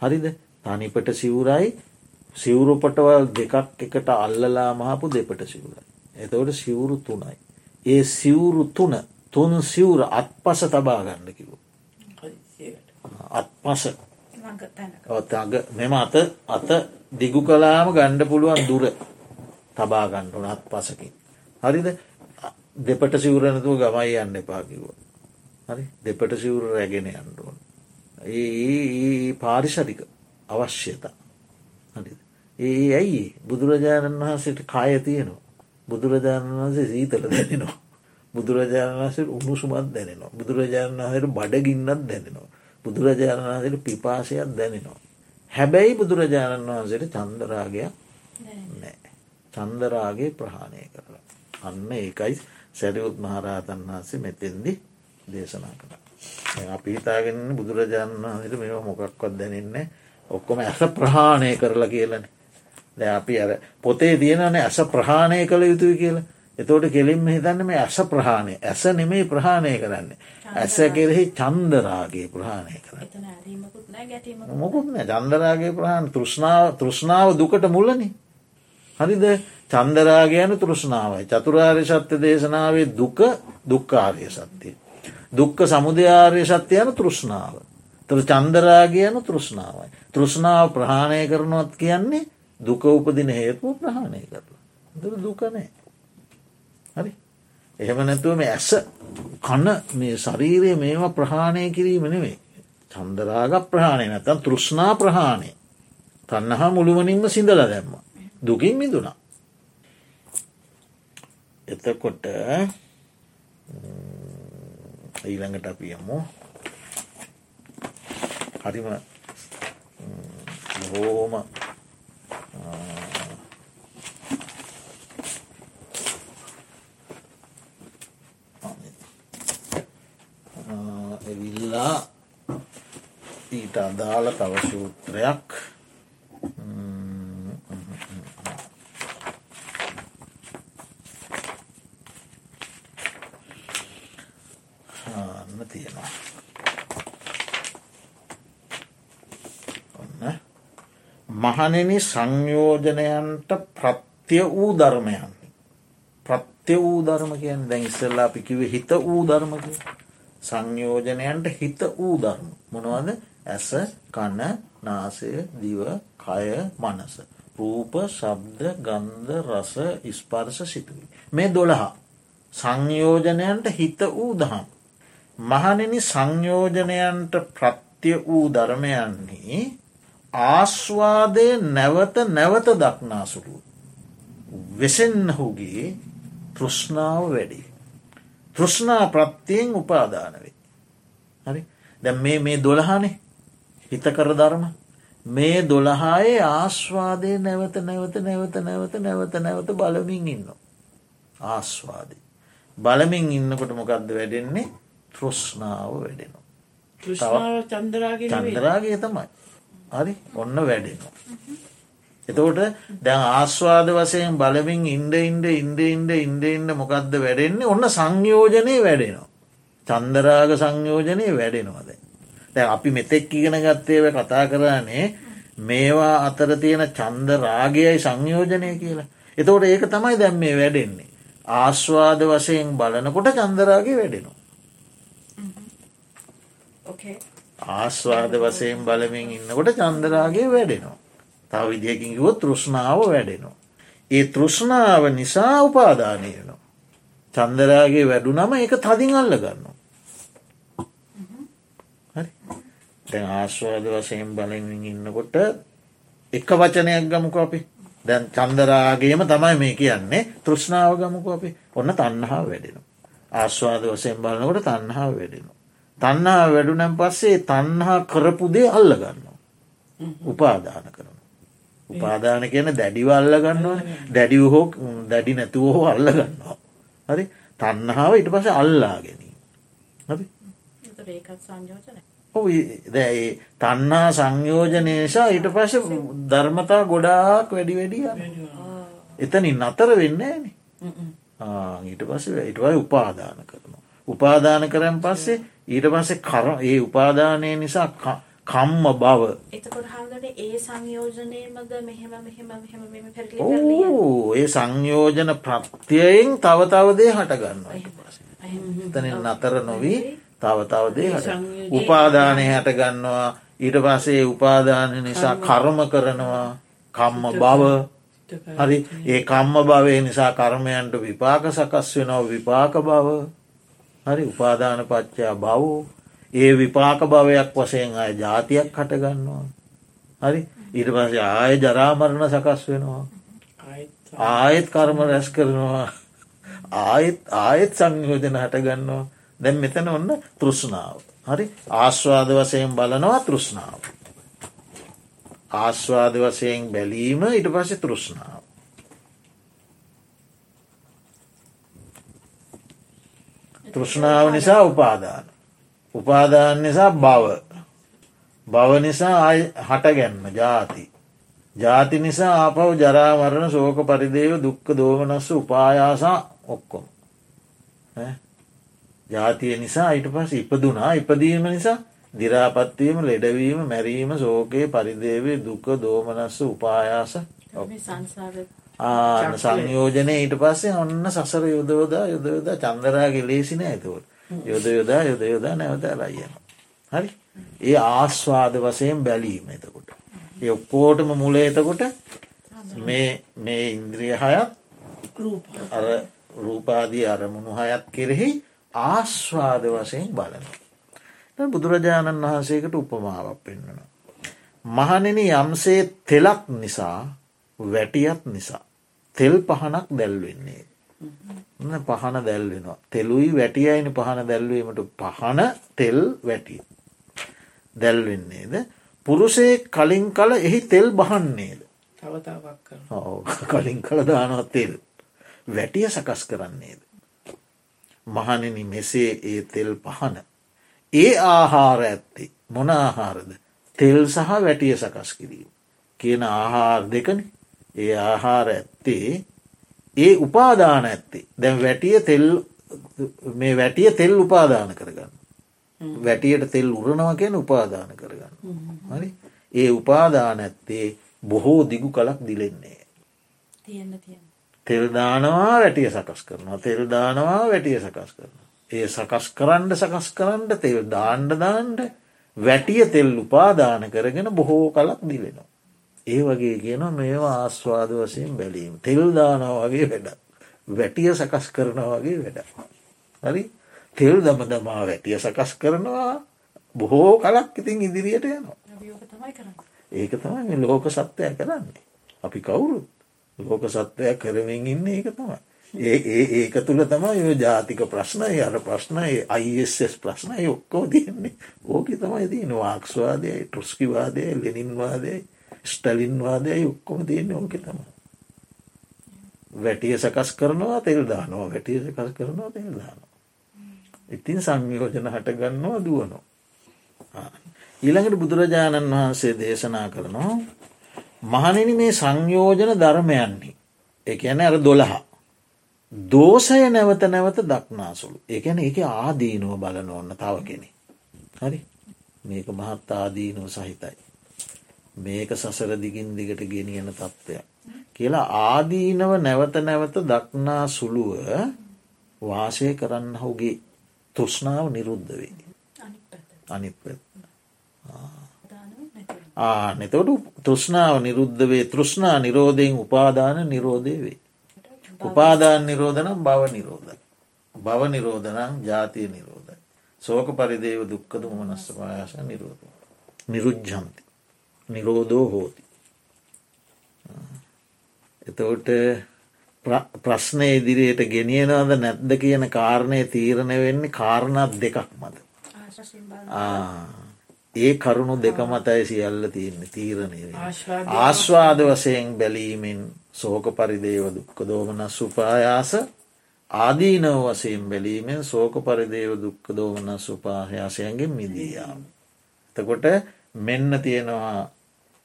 හරිද තනිපට සිවුරයි සිවුරුපටවල් දෙකක් එකට අල්ලලා මහපු දෙපට සිවුරයි. එතවට සිවුරු තුනයි. ඒ සිවුරු තුන තුන් සිවුර අත් පස තබා ගන්න කිව. අත් පස මෙම අත අත දිගු කලාම ගණ්ඩ පුළුවන් දුර තබා ගණ්ඩුන අත් පසකින්. හරිද දෙපට සිවරනතුව ගමයි යන්න එපාකිව. හරි දෙපට සිවුර රැගෙන යන්ඩුවන්. ඒ පාරිශරික අවශ්‍යතා. ඒ ඇයි බුදුරජාණන් වහන්සට කාය තියනවා. බුදුරජාණන් වහන්සේ සීතල දැනෙනවා. බුදුරජාණන් වහන්සේ උණුසුමත් දැනෙනවා. බුදුරජාණන් වහයට බඩගින්නත් දැනෙනවා. බුදුරජාණන් වහන්සට පිපාසයක් දැනෙනවා. හැබැයි බුදුරජාණන් වහන්සේට චන්දරාගයක් නෑ. චන්දරාගේ ප්‍රහාණය කරලා. අන්න ඒකයි සැරියුත් මහරහතන් වහන්සේ මෙතෙන්දි දේශනා කළ. අපි හිතාගෙන බුදුරජාණන් වහන්සට මෙ මොකක්වත් දැනෙන්නේ ඔක්කොම ඇස ප්‍රහාණය කරලා කියලන ද අපි අර පොතේ තියෙනන ඇස ප්‍රහාණය කළ යුතුයි කියලා එතෝට කෙලින්ම හිතන්න මේ ඇස ප්‍රහාණය ඇස නෙමේ ප්‍රහාණය කරන්න ඇස කෙරෙහි චන්දරාගේ ප්‍රහාණය කරන්න මොකුත්න චන්දරාගේ ප්‍රහාණ තෘෂ්ණාව තෘෂ්ණාව දුකට මුල්ලනි හරිද චන්දරාගයන තෘෂ්ණාවයි චතුරාර්ය සත්‍ය දේශනාවේ දුක දුක්කාරය සත්‍යය. දුක්ක සමුදයාර්ය සත්‍යයන තෘෂ්ණාව. තර චන්දරාගයන තෘෂ්ණාවයි. තෘෂ්ණාව ප්‍රහාණය කරනවත් කියන්නේ දුක උපදින හේතුව ප්‍රහාණය කරලා. දුකනෑ. හරි එහෙම නැතුව මේ ඇස කන්න මේ ශරීරය මේම ප්‍රහාණය කිරීම නෙවේ. චන්දරාග ප්‍රහාණය නැතන් තෘෂ්ණා ප්‍රහාණය තන්නහා මුළුවනින්ම සිඳල දැම්ම. දුකින් මිදුනා. එතකොට ඊළඟට අපියමු හරිම බොහෝම ඊට අදාළ තව සූත්‍රයක් තියෙනවා. ඔන්න මහනෙනි සංයෝජනයන්ට ප්‍රත්‍ය වූ ධර්මයන්. ප්‍රත්‍ය වූ ධර්ම කියන් දැන් ඉස්සල්ලා අපිකිව හිත වූ ධර්මක සංයෝජනයන්ට හිත වූ ධර්ම. මොනවද ඇස කණ නාසය දිව කය මනස. රූප ශබ්ද ගන්ධ රස ඉස්පර්ශ සිතුවී. මේ දොළහා සංයෝජනයන්ට හිත වූ දහම්. මහනෙන සංයෝජනයන්ට ප්‍රත්‍ය වූ ධර්මයන්නේ ආස්වාදය නැවත නැවත දක්නාසුළු. වෙසෙන්හුගේ තෘෂ්ණාව වැඩි. තෘෂ්ණා ප්‍රත්තියෙන් උපාදානවේ. හරි දැ මේ මේ දොළහනේ හිතකර ධර්ම මේ දොළහායේ ආස්වාදය නැවත නැවත නැවත නැවත නැවත නැවත බලමින් ඉන්න. ආස්වාදය. බලමින් ඉන්නකොට මොකක්ද වැඩෙන්නේ තෘෂ්ණාව වැඩෙනවා. චන්දරාගේ තමයි. හරි ඔන්න වැඩෙනවා. එතකොට දැන් ආස්වාද වසයෙන් බලමින් ඉන්ඩ ඉන්ඩ ඉන්ඩ ඉන්ඩ ඉන්ඩ ඉන්ඩ මොකක්ද වැඩෙන්නේ ඔන්න සංයෝජනය වැඩෙනවා. චන්දරාග සංයෝජනය වැඩෙනවාද. දැ අපි මෙතෙක් ඉගෙන ගත්තේව කතා කරන්නේ මේවා අතර තියෙන චන්ද රාගයයි සංයෝජනය කියලා. එතකොට ඒක තමයි දැම් මේ වැඩෙන්නේ. ආශ්වාද වශයෙන් බලනකොට චන්දරාගේ වැඩෙනවා. ආශ්වාද වසයෙන් බලමින් ඉන්නකොට චන්දරාගේ වැඩෙනවා. තව විදිහකින් කිවොත් තෘෂ්ණාව වැඩෙනවා. ඒ තෘෂ්ණාව නිසා උපාදානයනවා. චන්දරාගේ වැඩු නම එක තදින් අල්ල ගන්නවා. දැන් ආශ්වාද වසයෙන් බලමින් ඉන්නකොට එක වචනයක් ගමුක අපි දැන් චන්දරාගේම තමයි මේ කියන්නේ තෘෂ්ණාව ගමුක අපි ඔන්න තන්නහා වැඩෙනවා. ආශ්වාද වසයෙන් බලනකොට තන්නහා වැඩෙනවා. තන්නා වැඩුනම් පස්සේ තන්හා කරපුදේ අල්ල ගන්නවා. උපාදාන කරන. උපාදාන කියන දැඩිව අල්ල ගන්නවා දැඩිව හෝ දැඩි නැතුව හෝ අල්ල ගන්නවා. හරි තන්නහාාව ඉට පස අල්ලා ගැනීම. දැයි තන්නා සංයෝජනයසා ඊට පස ධර්මතා ගොඩාක් වැඩි වැඩිය එතනින් නතර වෙන්න ඊට පස ඉටවයි උපාදාන කරනවා. උපාදාන කරන් පස්සේ ඊට පස්සේ කර ඒ උපාදානය නිසා කම්ම බව. ඕ ඒ සංයෝජන ප්‍රත්‍යයෙන් තව තවදේ හටගන්නවා තන නතර නොවී තව තවදේ හට උපාදානය හටගන්නවා. ඊට පසේ උපාදාන නිසා කර්ම. කරනවා. කම්ම බව හරි. ඒ කම්ම භවය නිසා කර්මයන්ට විපාක සකස් වෙනවා. විපාක බව හරි. උපාදාන පච්චා බව ඒ විපාක භවයක් වසයෙන් අය ජාතියක් හටගන්නවා. හරි. ඊට පස ආය ජරාමරණ සකස් වෙනවා. ආයෙත් කර්ම රැස් කරනවා. ආයෙත් ආයෙත් සංයෝජන හටගන්නවා දැන් මෙතන ඔන්න තෘෂ්ණාව හරි ආශ්වාද වසයෙන් බලනවා තෘෂ්ණාව ආශ්වාද වසයෙන් බැලීම ඉට පස තෘෂ්ණාව තෘෂ්ණාව නිසා උපාදාන. උපාදාන නිසා බව. බව නිසා හට ගැන්ම ජාති. ජාති නිසා ආපව් ජරාමරණ සෝක පරිදේව දුක්ක දෝමනස්ස උපායාසා ඔක්කොම. ජාතිය නිසා ඊට පස් ඉපදුනා. ඉපදීම නිසා දිරාපත්වීම ලෙඩවීම මැරීම සෝකයේ පරිදේවේ දුක දෝමනස්ස උපායාස. සංයෝජනය ඊට පස්සේ ඔන්න සසර යුදවදා යුදවදා චන්දරාගේ ලේසින ඇතුවට යොද යොදා යොද යොදා නැවත රයියන. හරි? ඒ ආස්වාද වසයෙන් බැලීම එතකොට. ඒ ඔක්කෝටම මුල එතකොට මේ මේ ඉන්ද්‍රිය හයත් අර රූපාදී අරමුණු හයත් කෙරෙහි ආස්වාද වසයෙන් බලන. බුදුරජාණන් වහන්සේකට උපමාවක් පෙන්වන. මහනෙන යම්සේ තෙලක් නිසා වැටියත් නිසා. තෙල් පහනක් දැල්වෙන්නේ. පහන දැල්වෙනවා. තෙලුයි වැටියයින පහන දැල්වීමට පහන තෙල් වැටිය. දැල්වෙන්නේද. පුරුසේ කලින් කල එහි තෙල් බහන්නේද. කලින් කළ දානවත් තෙල්. වැටිය සකස් කරන්නේද. මහනෙන මෙසේ ඒ තෙල් පහන. ඒ ආහාර ඇත්තේ මොන ආහාරද. තෙල් සහ වැටිය සකස් කිරීම. කියන ආහාර දෙකන ඒ ආහාර ඇත්තේ ඒ උපාදාන ඇත්තේ දැන් වැටිය තෙල් මේ වැටිය තෙල් උපාදාන කරගන්න. වැටියට තෙල් උරනවා කියන උපාදාන කරගන්න. හරි ඒ උපාදාන ඇත්තේ බොහෝ දිගු කලක් දිලෙන්නේ. තෙල්දානවා වැටිය සකස් කරනවා තෙල්දානවා වැටිය සකස් කරන. ඒ සකස් කරන්න සකස් කරන්න තෙල් දාණ්ඩ දාන්ඩ වැටිය තෙල් උපාදාන කරගෙන බොහෝ කලක් දිලෙනවා. ඒ වගේ කියන මේවා ආස්වාද වසයෙන් බැලීම තෙල් දානවා වගේ වැඩ වැටිය සකස් කරනවා වගේ වැඩ. හරි තෙල් දම දමා වැටිය සකස් කරනවා බොහෝ කලක් ඉතින් ඉදිරියට යනවා. ඒක තමයි ලෝක සත්වය කරන්නේ. අපි කවුරුත් ලෝක සත්වයක් කරමින් ඉන්න ඒක තමයි. ඒ ඒ ඒක තුළ තමයි ඔය ජාතික ප්‍රශ්නය අර ප්‍රශ්නය අයිස් ප්‍රශ්නය ඔක්කෝ තියන්නේ ඕක තමයි තියන වාක්ස්වාදයයි ට්‍රස්කිවාදය ලෙනින්වාදයයි ස්ටලින්වාදයයි ඔක්කොම තියන්නේ ඕක තම. වැටිය සකස් කරනවා තෙල් දානවා වැටිය සකස් කරනවා තෙල් දානවා. ඉතින් සංයෝජන හටගන්නවා දුවනවා. ඊළඟට බුදුරජාණන් වහන්සේ දේශනා කරනවා මහනිනි මේ සංයෝජන ධර්මයන්නේ එක ඇන අර දොළහා. දෝසය නැවත නැවත දක්නාසුළු එකන එක ආදීනුව බලන ඔන්න තව කෙනෙ. හරි මේක මහත් ආදීනුව සහිතයි. මේක සසර දිගින් දිගට ගෙනියන තත්ත්වයක්. කියලා ආදීනව නැවත නැවත දක්නා සුළුව වාසය කරන්න හුගේ තුෂ්නාව නිරුද්ධ වේ. අනිත් නතොට තෘෂ්ණාව නිරුද්ධ වේ තෘෂ්ණා නිරෝධයෙන් උපාදාන නිරෝධය වේ. උපාදාන නිරෝධනම් බව නිරෝධ. බව නිරෝධනම් ජාතිය නිරෝධ. සෝක පරිදේව දුක්කද මනස්ස පායාස නිරෝධ. නිරුජ්ජන්ති. නිරෝධෝ හෝති. එතවට ප්‍රශ්නය ඉදිරියට ගෙනියනවද නැද්ද කියන කාරණය තීරණය වෙන්නේ කාරණත් දෙකක් මද. ඒ කරුණු දෙක මතයි සියල්ල තියන්නේ තීරණය ආශ්වාද වසයෙන් බැලීමෙන් සෝක පරිදේව දුක්ක දෝමන සුපායාස ආදීනව වසයෙන් බැලීමෙන් සෝක පරිදේව දුක්ක දෝමන සුපාහයාසයන්ගෙන් මිදීයාම. තකොට මෙන්න තියෙනවා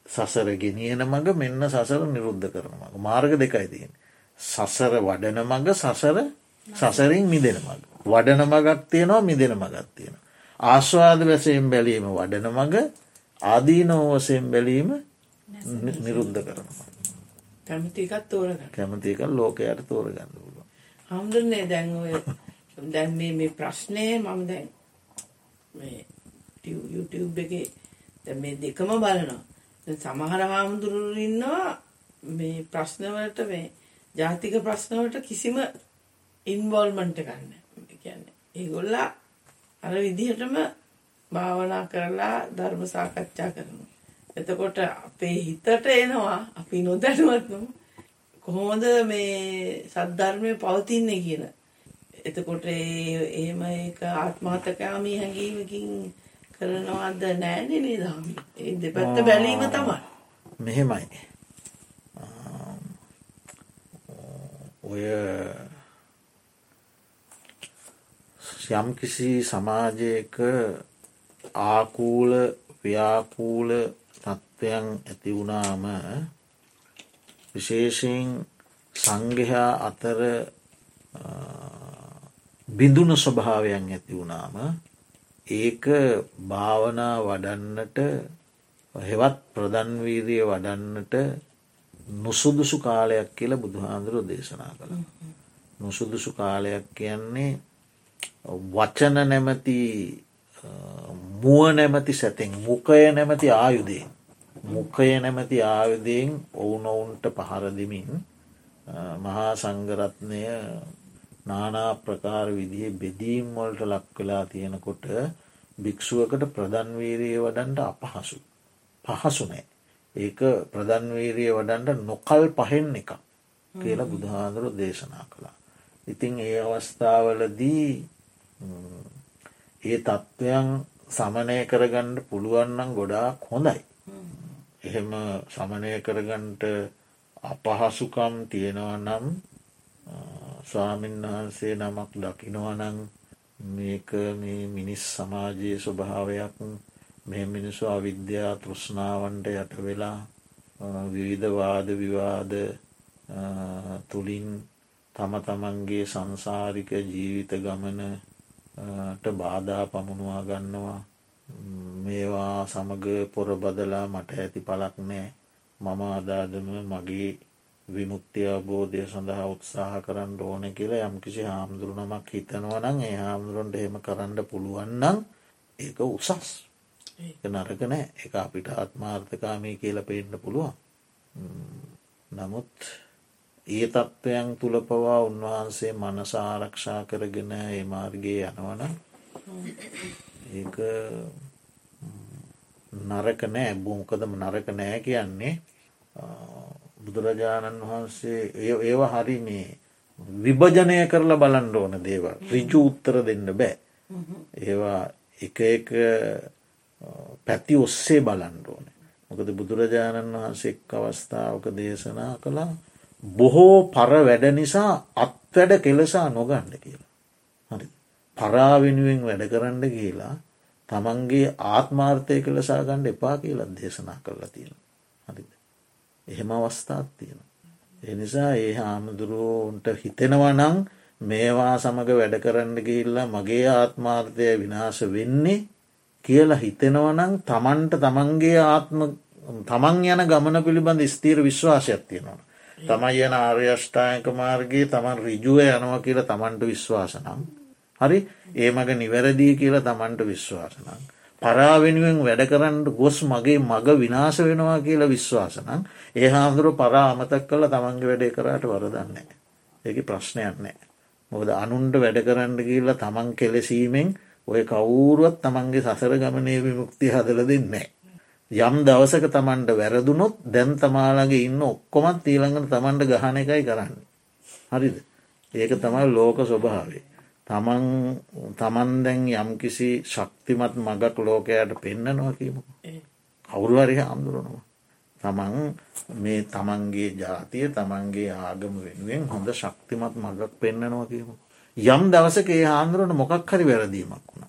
සසර ගෙනියන මඟ මෙන්න සසර නිරුද්ධ කරන මඟ මාර්ග දෙකයි තියෙන. සසර වඩන මඟ සසර සසරින් මිදෙන මඟ. වඩන මගක් තියෙනවා මිදෙන මගත් තියෙන. ආශ්වාද වැසයෙන් බැලීම වඩන මඟ ආදීනෝ වසයෙන් බැලීම නිරුද්ධ කරන කැමතිකත් තෝරග කැමතික ලෝකයට තෝරගන්න පුල හමුදුරන්නේ දැන් ඔය දැන් මේ ප්‍රශ්නය මම දැන් YouTube එක මේ දෙකම බලනවා. සමහර හාමුදුරුවරු ඉන්නවා මේ ප්‍රශ්නවලට මේ ජාතික ප්‍රශ්නවලට කිසිම ඉන්වෝල්මන්ට් ගන්න කියන්නේ ඒගොල්ලා අර විදිහටම භාවනා කරලා ධර්ම සාකච්ඡා කරනවා. එතකොට අපේ හිතට එනවා අපි නොදැනුවත්ම කොහොමද මේ සද්ධර්මය පවතින්නේ කියන. එතකොට එහෙම ඒක ආත්මහතකාමී හැඟීමකින් කරනවද නෑනේ නේද. ඒ දෙපැත්ත බැලීම තමයි. මෙහෙමයි. ඔය යම්කිසි සමාජයක ආකූල ව්‍යාකූල තත්ත්වයන් ඇති වුණාම විශේෂයෙන් සංගහා අතර බිඳුන ස්වභාවයන් ඇති වුණාම ඒක භාවනා වඩන්නට හෙවත් ප්‍රධන්වීරිය වඩන්නට නුසුදුසු කාලයක් කියල බුදුහාන්දුරුව දේශනා කළ. නුසුදුසු කාලයක් කියන්නේ වචන නැමති මුව නැමති සැතින් මුකය නැමති ආයුදයෙන් මුකය නැමති ආයුදයෙන් ඔවුනොවුන්ට පහරදිමින් මහා සංගරත්නය නානා ප්‍රකාර විදිහ බෙදීම් වලට ලක් වෙලා තියෙනකොට භික්‍ෂුවකට ප්‍රධන්වීරයේ වඩන්ට අපහසු. පහසුනෑ ඒක ප්‍රධන්වීරිය වඩන්ට නොකල් පහෙන් එක කියලා බුදුහාදුරු දේශනා කළා. ඉතිං ඒ අවස්ථාවලදී ඒ තත්ත්වයන් සමනය කරගණ්ඩ පුළුවන්නම් ගොඩාක් හොඳයි. එහෙම සමනය කරගන්ට අපහසුකම් තියෙනවා නම් ස්වාමීන් වහන්සේ නමක් දකිනවනං මේක මේ මිනිස් සමාජයේ ස්වභාවයක් මේ මිනිසු අවිද්‍යා තෘෂ්ණාවන්ට යට වෙලා විවිධවාද විවාද තුළින් තම තමන්ගේ සංසාරික ජීවිත ගමන ට බාධා පමුණවා ගන්නවා. මේවා සමග පොර බදලා මට ඇති පලක් නෑ. මම අදාදම මගේ විමුක්ති අවබෝධය සඳහා උත්සාහ කරන්න ඕන කියලා යම්කිසි හාමුදුරුනමක් හිතනවනං ඒ හාමුදුරුවන්ට එහෙම කරන්න පුළුවන්නම් ඒක උසස්. නරක නෑ. එක අපිට ආත්මාර්ථකාමී කියල පෙන්න්න පුළුවන්. නමුත් ඒ තත්ත්වයන් තුළ පවා උන්වහන්සේ මනස ආරක්ෂා කරගෙන ඒ මාර්ගයේ යනවන ඒ නරක නෑ. බෝකදම නරක නෑ කියන්නේ බුදුරජාණන් වහන්සේ ඒව හරි මේ විභජනය කරලා බලන්ඩ ඕන දේවල්. රිජු උත්තර දෙන්න බෑ. ඒවා එක එක පැති ඔස්සේ බලන්ඩ ඕන. මොකද බුදුරජාණන් වහන්සේ එක් අවස්ථාවක දේශනා කළා බොහෝ පර වැඩ නිසා අත්වැඩ කෙලෙසා නොගණ්ඩ කියලා. හරි පරාවෙනුවෙන් වැඩ කරන්න කියලා තමන්ගේ ආත්මාර්ථය කලසා ගණ්ඩ එපා කියලා දේශනා කරලා තියෙන. හරිද. එහෙම අවස්ථාත් තියෙන. එනිසා ඒ හාමුදුරුවන්ට හිතෙනවනං මේවා සමඟ වැඩ කරන්න ගිල්ලා මගේ ආත්මාර්ථය විනාශ වෙන්නේ කියලා හිතෙනවනං තමන්ට තමන්ගේ ආත්ම තමන් යන ගමන පිළිබඳ ස්තීර විශ්වාසයක් තියෙනවා. තමයි යන ආර්යෂ්ඨායක මාර්ගයේ තමන් රිජුව යනවා කියල තමන්ට විශ්වාසනම්. හරි ඒ මග නිවැරදිී කියලා තමන්ට විශ්වාසනං. පරාවෙනුවෙන් වැඩ කරන්න ගොස් මගේ මග විනාශ වෙනවා කියලා විශ්වාසනං ඒ හාමුදුරුව පරා අමතක් කළ තමන්ගේ වැඩේ කරට වරදන්නේ. ඒක ප්‍රශ්නයක් නෑ. මොකද අනුන්ට වැඩ කරන්න කියලා තමන් කෙලෙසීමෙන් ඔය කවුරුවත් තමන්ගේ සසර ගමනේ විමුක්ති හදල දෙන්නේ. යම් දවසක තමන්ට වැරදුනොත් දැන් තමාලගේ ඉන්න ඔක්කොමත් ඊළඟට තමන්ට ගහන එකයි කරන්න. හරිද. ඒක තමයි ලෝක ස්වභාවේ. තමන් තමන් දැන් යම්කිසි ශක්තිමත් මගක් ලෝකයට පෙන්න්නනවා කියීම. කවුරුවරි හාමුදුරනවා. තමන් මේ තමන්ගේ ජාතිය තමන්ගේ ආගම වෙනුවෙන් හොඳ ශක්තිමත් මගක් පෙන්න්නනවා කියීම. යම් දවසක ඒ හාන්දුරට මොකක් හරි වැරදීමක් වුණ.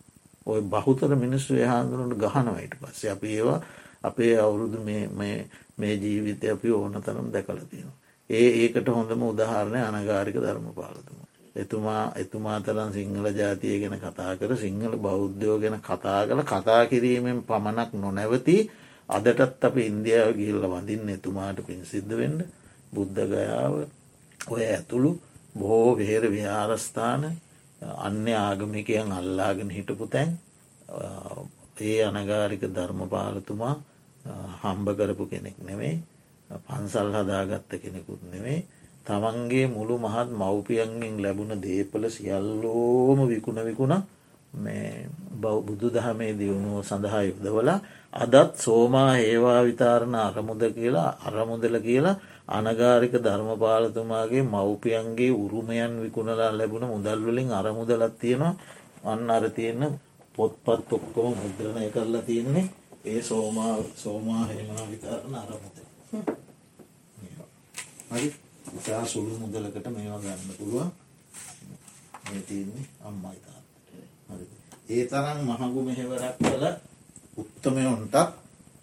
ඔය බහුතර මිනිස්සු ඒහාන්දුරට ගහනවයිට පස්සේ අපි ඒවා අපේ අවුරුදු මේ ජීවිතය අපි ඕන තරම් දැකල තියෙනවා. ඒ ඒකට හොඳම උදාහරණය අනගාරික ධර්ම පාලතුම. එතුමා එතුමා තරන් සිංහල ජාතිය ගැන කතා කර සිංහල බෞද්ධයෝ ගැන කතා කළ කතා කිරීමෙන් පමණක් නොනැවති අදටත් අප ඉන්දියාව ගිල්ල වඳින් එතුමාට පින් සිද්ධ වෙන්ඩ බුද්ධ ගයාව ඔය ඇතුළු බොහෝ වෙහෙර විහාරස්ථාන අන්‍ය ආගමිකයන් අල්ලාගෙන හිටපු තැන් ඒ අනගාරික ධර්මපාලතුමා හම්බ කරපු කෙනෙක් නෙවෙයි පන්සල් හදාගත්ත කෙනෙකුත් නෙවෙයි තමන්ගේ මුළු මහත් මව්පියන්ගෙන් ලැබුණ දේපල සියල්ලෝම විකුණ විකුණ මේ බුදු දහමේ දියුණුව සඳහා යුදවල අදත් සෝමා ඒවා විතාරණ අරමුද කියලා අරමුදල කියලා අනගාරික ධර්මපාලතුමාගේ මව්පියන්ගේ උරුමයන් විකුණලා ලැබුණ මුදල්වලින් අරමුදලත් තියෙනවා. අන්න අර තියෙන පොත්පත් ඔක්කොම මුද්‍රණය කරලා තියෙන්නේ. ඒ සෝමා සෝමා හෙමා විතරන අරමුද. හරි. ඉතා සුළු මුදලකට මේවා ගන්න පුළුවන්. මේ තියන්නේ අම්මයි තාත්තට. ඒ තරම් මහගු මෙහෙවරක් කළ උත්තමයොන්ටත්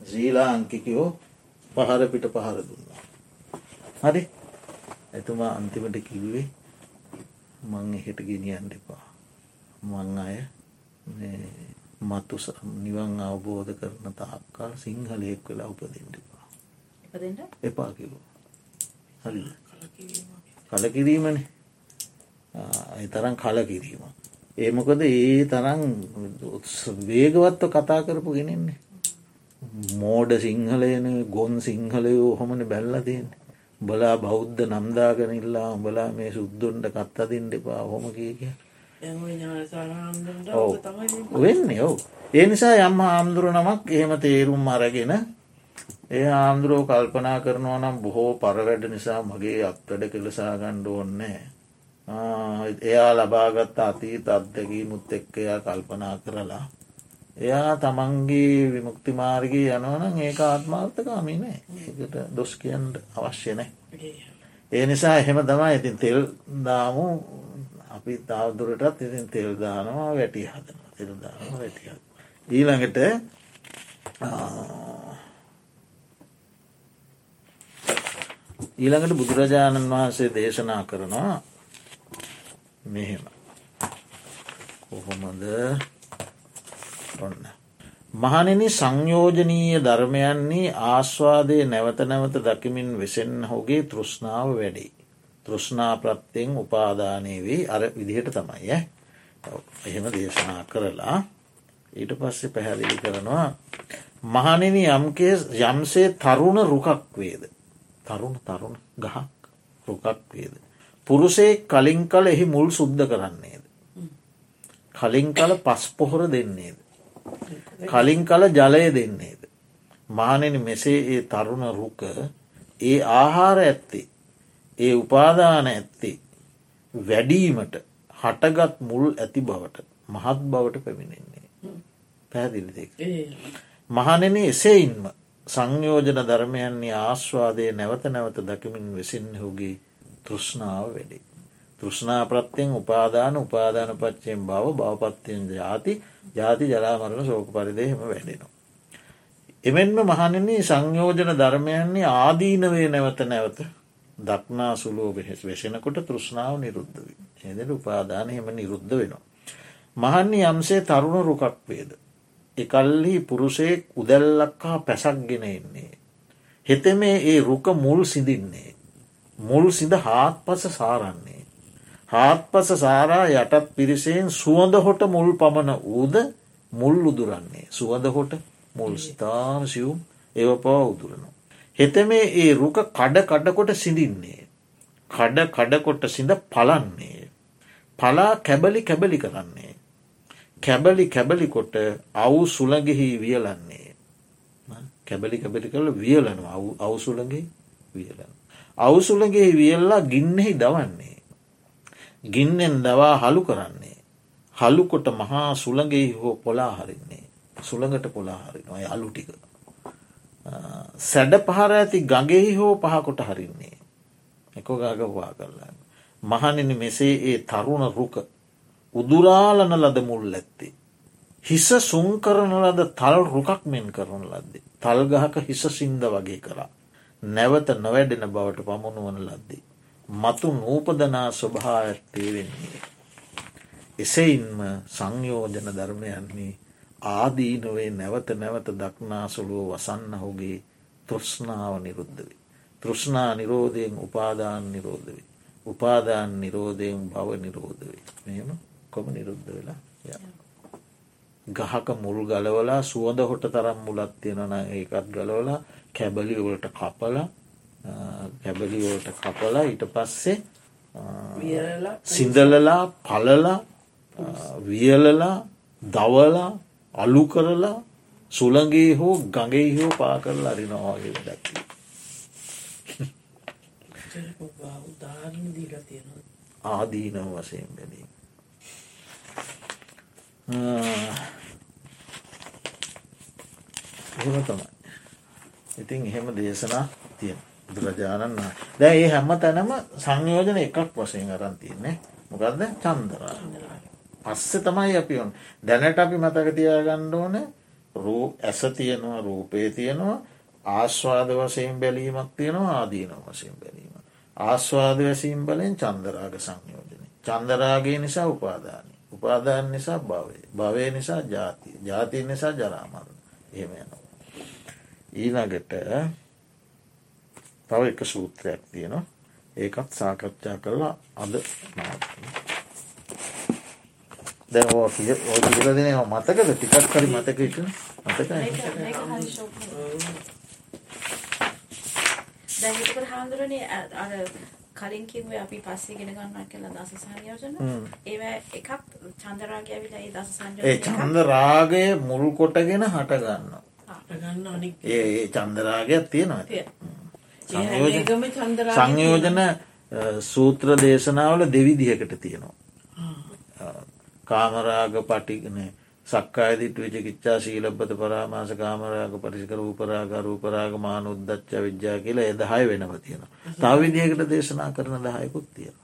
ශ්‍රීලාංකිකයෝ පහර පිට පහර දුන්නා. හරි. එතුමා අන්තිමට කිව්වේ මං එහෙට ගෙනියන් එපා. මං අය මතු නිවන් අවබෝධ කරන තාක්කල් සිංහලයෙක් වෙලා උපදින්ටපා එපා කිවෝ හරි කලකිරීමන. ඒ තරම් කලකිරීම ඒමොකද ඒ තරම් වේගවත්ව කතා කරපු ගෙනෙන්නේ මෝඩ සිංහලයන ගොන් සිංහලයෝ හොමන බැල්ලතියෙන් බලා බෞද්ධ නම්දාගනඉල්ලා උඹලා මේ සුද්දුන්ට කත්තදින්ට එපා හොම කිය කිය වෙන්නේ ඔව. ඒ නිසා යම් හාමුදුර නමක් එහෙම තේරුම් අරගෙන ඒ ආන්දුරෝ කල්පනා කරනවා නම් බොහෝ පරවැඩ නිසා මගේ අත්තඩ කෙලසා ගණ්ඩ ඕන්නේ එයා ලබාගත් අතීත අත්දැකී මුත් එක්ක එයා කල්පනා කරලා එයා තමන්ගේ විමුක්තිමාර්ගී යනවන ඒක ආත්මාර්ථකාමිනේ ඒකට දොස් කියන්ට අවශ්‍ය නෑ. ඒ. නිසා එහෙම තමා ඉතින් තෙල් දාමු අපි තවදුරටත් ඉතින් තෙල් දානවා වැටි හදන තෙල් දානවා වැටිය ඊළඟට ඊළඟට බුදුරජාණන් වහන්සේ දේශනා කරනවා මෙහෙම. කොහොමද? ඔන්න. මහනෙනි සංයෝජනීය ධර්මයන්නේ ආස්වාදය නැවත නැවත දකිමින් වෙසෙන් හොගේ තෘෂ්ණාව වැඩි. තෘෂ්ණා ප්‍රත්තියෙන් උපාදානය වී අර විදිහට තමයි ඇ එහෙම දේශනා කරලා ඊට පස්සේ පැහැදිලි කරනවා මහනෙන යම්කේ යම්සේ තරුණ රුකක් වේද තරුණ තරුණ ගහක් රුකක් වේද. පුරුසේ කලින් කල එහි මුල් සුද්ධ කරන්නේද. කලින් කල පස් පොහොර දෙන්නේද. කලින් කල ජලය දෙන්නේද. මානෙන මෙසේ ඒ තරුණ රුක ඒ ආහාර ඇත්තේ ඒ උපාදාන ඇත්තේ වැඩීමට හටගත් මුල් ඇති බවට මහත් බවට පැමිණෙන්නේ. පැදිලි දෙක. මහනෙන එසේඉන්ම සංයෝජන ධර්මයන්නේ ආශ්වාදය නැවත නැවත දකිමින් වෙසින්හුගේ තෘෂ්ණාව වැඩි. තෘෂ්ණා ප්‍රත්තියෙන් උපාදාන උපාදාන පච්චයෙන් බව භවපත්තියෙන් ජාති ජාති ජලාමරණ සෝක පරිදහෙම වැඩෙනවා. එමෙන්ම මහනන්නේ සංයෝජන ධර්මයන්නේ ආදීනවේ නැවත නැවත දක්නා සුලෝ බෙහෙස් වෙසෙනකොට තෘෂ්ණාව නිරුද්ධ එදට උපාදාන හෙම නිරුද්ධ වෙනවා. මහන්නේ යම්සේ තරුණ රුකක් වේද. එකල්හි පුරුෂයෙක් උදැල්ලක් හා පැසක් ගෙන එන්නේ. හෙතෙ මේ ඒ රුක මුල් සිඳින්නේ. මුල් සිඳ හාත් පස සාරන්නේ. හාත් පස සාරා යටත් පිරිසයෙන් සුවඳ හොට මුල් පමණ වූද මුල් උදුරන්නේ. සුවඳ හොට මුල් ස්ථාන සියුම් ඒව පවා උදුරනවා. හෙතමේ ඒ රුක කඩ කඩකොට සිඳින්නේ. කඩ කඩකොට සිඳ පලන්නේ. පලා කැබලි කැබලි කරන්නේ. කැබලි කැබලිකොට අවු සුළගෙහි වියලන්නේ. කැබලි කැබලි කරල වියලන අවසුළගේ වියලන. අවසුළගේ වියල්ලා ගින්නෙහි දවන්නේ. ගින්නෙන් දවා හලු කරන්නේ. හලුකොට මහා සුළගේ හෝ පොලා හරින්නේ. සුළඟට පොලා හරිනවා අලු ටික. සැඩ පහර ඇති ගගෙහි හෝ පහකොට හරින්නේ. එක ගාගවා කරලා. මහනිනි මෙසේ ඒ තරුණ රුක උදුරාලන ලද මුල් ඇත්තේ. හිස සුන් කරන ලද තල් රුකක් මෙන් කරන ලද්දේ. තල්ගහක හිස සින්ද වගේ කරා. නැවත නොවැඩෙන බවට පමුණුවන ලද්දේ. මතු නූපදනා ස්වභා ඇත්තේ වෙන්නේ. එසයින්ම සංයෝජන ධර්මයන්නේ ආදීනොවේ නැවත නැවත දක්නාසුළුව වසන්න හුගේ තෘෂ්ණාව නිරුද්ධ වේ. තෘෂ්ණා නිරෝධයෙන් උපාදාන නිරෝධ වේ. උපාදාන නිරෝධයෙන් බව නිරෝධ වේ. මෙම කොම නිරුද්ධ වෙලා ගහක මුල් ගලවලා සුවඳ හොට තරම් මුලත් තියෙනන ඒකත් ගලවලා කැබලිවලට කපල කැබලිවලට කපලා ඊට පස්සේ සිදලලා පලලා වියලලා දවලා අලු කරලා සුළගේ හෝ ගගේ හෝ පා කරලා අරිනවාගේ දැක්කි. ආදීනව වසයෙන් බැලීම. එහෙම තමයි. ඉතින් එහෙම දේශනා තියෙන බුදුරජාණන් දැ ඒ හැම තැනම සංයෝජන එකක් වසයෙන් අරන් තියන්නේ මොකක්ද චන්දරා පස්සෙ තමයි අපි ඔන් දැනට අපි මතක තියාගණ්ඩ ඕන රූ ඇස තියෙනවා රූපය තියෙනවා ආශ්වාද වසයෙන් බැලීමක් තියෙනවා ආදීන වසයෙන් බැලීම. ආශ්වාද වැසීම් බලෙන් චන්දරාග සංයෝජනය. චන්දරාගේ නිසා උපාදානය. උපාදාන නිසා භවය. භවය නිසා ජාතිය. ජාතිය නිසා ජරාමරණ එහෙම යනවා. ඊනගට තව එක සූත්‍රයක් තියෙනවා ඒකත් සාකච්ඡා කරලා අද දැ ඕ කිය ඕ කියල දෙන මතකද? ටිකක් කරි මතකට මතක දැකට හාමුදුරනේ අර කලින් කිව්වේ අපි පස්සේ ගෙන ගන්නවා කියලා දස සංයෝජන ඒවා එකක් චන්දරාගය ඇවිල්ලා ඒ දස සංයෝජන ඒ චන්ද රාගය මුල් කොටගෙන හට ගන්නවා. ඒ චන්දරාගයක් තියෙනවා සංයෝජන සූත්‍ර දේශනාවල දෙවිදිහකට තියෙනවා කාමරාග පටිගනේ සක්කායදිට විචකිච්චා ශීලබ්බත පරාමාස කාමරාග පරිසිකර උපරාග රූපරාග මාන උද්දච්ච විද්‍යා කියලා එදහය වෙනව තියෙන. තව විදිහකට දේශනා කරන දහයකුත් තියෙන.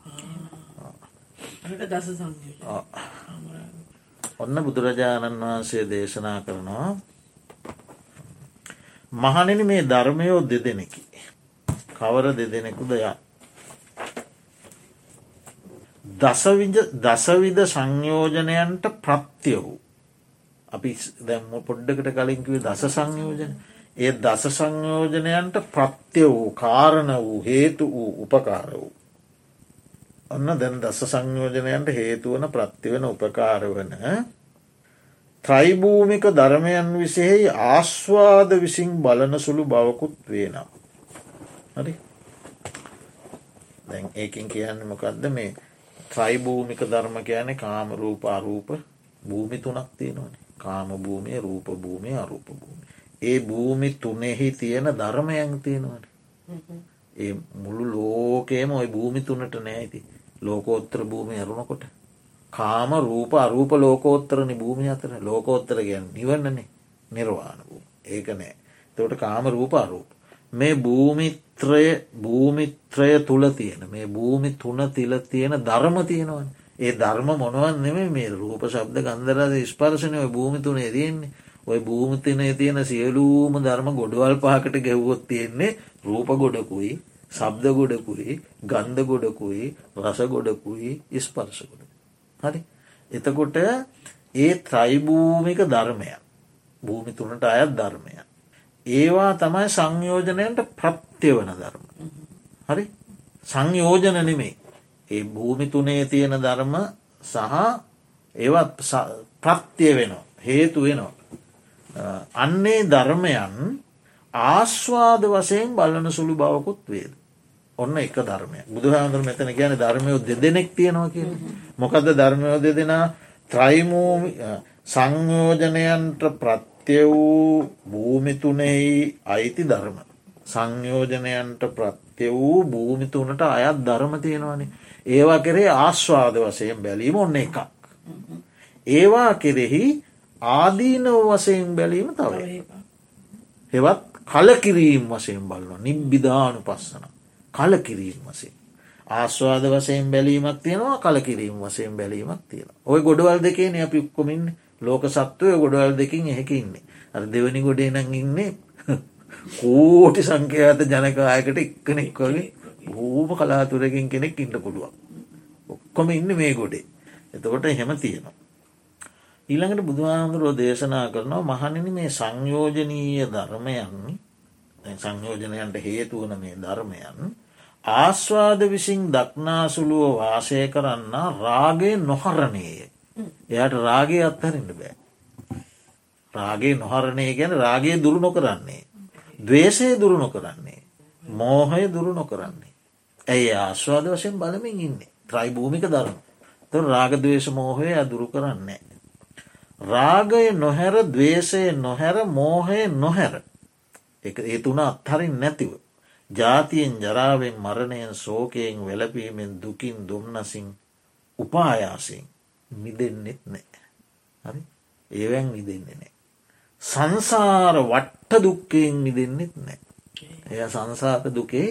ඔන්න බුදුරජාණන් වහන්සේ දේශනා කරනවා මහනෙන මේ ධර්මයෝ දෙදෙනෙකි. කවර දෙදෙනෙකු දයා. දසවිධ සංයෝජනයන්ට ප්‍රත්‍ය වූ. අපි දැම්ම පොඩ්ඩකට කලින්කිවේ දස සංයෝජන. ඒ දස සංයෝජනයන්ට ප්‍රත්‍ය වූ කාරණ වූ හේතු වූ උපකාර වූ. ඔන්න දැන් දස සංයෝජනයන්ට හේතුවන ප්‍රත්තිවන උපකාර වන ත්‍රයිභූමික ධර්මයන් විසෙහි ආස්වාද විසින් බලන සුළු බවකුත් වේනම්. හරි දැන් ඒකින් කියන්න මොකක්ද මේ ත්‍රයිභූමික ධර්ම කියන කාම රූප අරූප භූමි තුනක් තියෙනවනේ කාම භූමිය රූප භූමිය අරූප භූමි. ඒ භූමි තුනෙහි තියෙන ධර්මයන් තියෙනවන. ඒ මුළු ලෝකේම ඔය භූමි තුනට නෑති ලෝකෝත්තර භූමි අරුණකොට. කාම රූප අරූප ලෝකෝත්තරනි භූමි අතර ලෝකෝත්තර ගැන් නිවන්නනේ නිර්වාණ වූ ඒක නෑ තවට කාම රූප අරූප. මේ භූමිත්‍රය භූමිත්‍රය තුළ තියෙන මේ භූමි තුන තිල තියෙන ධර්ම තියෙනවන් ඒ ධර්ම මොනුවන් නෙම මේ රූප ශබ්ද ගන්දරද ස්පර්ශනය ඔය භූමිතුනේ තියෙන්නේ ඔය භූමිතිනේ තියෙන සියලූම ධර්ම ගොඩවල් පහකට ගැව්වොත් තියෙන්නේ රූප ගොඩකුයි සබ්ද ගොඩකුයි ගන්ධ ගොඩකුයි රස ගොඩකුයි ස්පර්ශ ගොඩ. හරි එතකොට ඒ ත්‍රයිභූමික ධර්මය භූමි තුනට අයත් ධර්මය. ඒවා තමයි සංයෝජනයට ප්‍රත්‍ය වන ධර්ම. හරි සංයෝජන නෙමේ. ඒ භූමි තුනේ තියෙන ධර්ම සහ ඒවත් ප්‍රත්‍යය වෙනවා. හේතු වෙනවා. අන්නේ ධර්මයන් ආස්වාද වසයෙන් බලන සුළු බවකුත් වේද. ඔන්න එක ධර්මය බුදුහාන්දුර මෙතන කියන ධර්මයෝ දෙදෙනෙක් තියෙනවා කිය. මොකද ධර්මයෝ දෙදෙනා ත්‍රයිමූමි සංයෝජනයන්ට ප්‍රත්‍ය වූ භූමිතුනෙහි අයිති ධර්ම. සංයෝජනයන්ට ප්‍රත්‍ය වූ භූමිතුනට අයත් ධර්ම තියෙනවනේ. ඒවා කෙරේ ආශ්වාද වසයෙන් බැලීම ඔන්න එකක්. ඒවා කෙරෙහි ආදීනව වසයෙන් බැලීම තව. හෙවත් කලකිරීම් වසයෙන් බලන්න නිබ්බිධානු පස්සන. කලකිරීම් වසේ. ආස්වාද වසයෙන් බැලීමක් තියෙනවා කලකිරීම් වසයෙන් බැලීමක් තියෙන. ඔය ගොඩවල් දෙකේ අපි උක්කොමින් ලෝක සත්වය ගොඩවල් දෙකින් එහෙක ඉන්නේ. අ දෙවනි ගොඩේ නං ඉන්නේ කෝටි සංඛ්‍යාත ජනකායකට එක්කනෙක් වගේ බූම කලාතුරකින් කෙනෙක් ඉන්න පුළුවන්. ඔක්කොම ඉන්න මේ ගොඩේ. එතකොට එහෙම තියෙනවා. ඊළඟට බුදුහාමුදුරුවෝ දේශනා කරනවා මහනිනි මේ සංයෝජනීය ධර්මයන් සංයෝජනයන්ට හේතුවන මේ ධර්මයන් ආස්වාද විසින් දක්නාසුළුව වාසය කරන්න රාගේ නොහරණයේ එයට රාගේ අත්හරින්න බෑ. රාගේ නොහරණය ගැන රාගේ දුරු නොකරන්නේ. දවේශය දුරු නොකරන්නේ. මෝහය දුරු නොකරන්නේ. ඇයි ආස්වාද වශයෙන් බලමින් ඉන්නේ ත්‍රයි භූමික ධර්ම. ත රාගදවේශ මෝහය අදුරු කරන්නේ. රාගය නොහැර දවේශය නොහැර මෝහය නොහැර එක ඒ තුන අත්හරින් නැතිව. ජාතියෙන් ජරාවෙන් මරණයෙන් සෝකයෙන් වෙලපීමෙන් දුකින් දුම්නසින් උපායාසින් මිදෙන්නෙත් නෑ. හරි ඒවැන් මිදෙන්නේ නෑ. සංසාර වට්ට දුක්කයෙන් මිදෙන්නෙත් නෑ. එය සංසාත දුකේ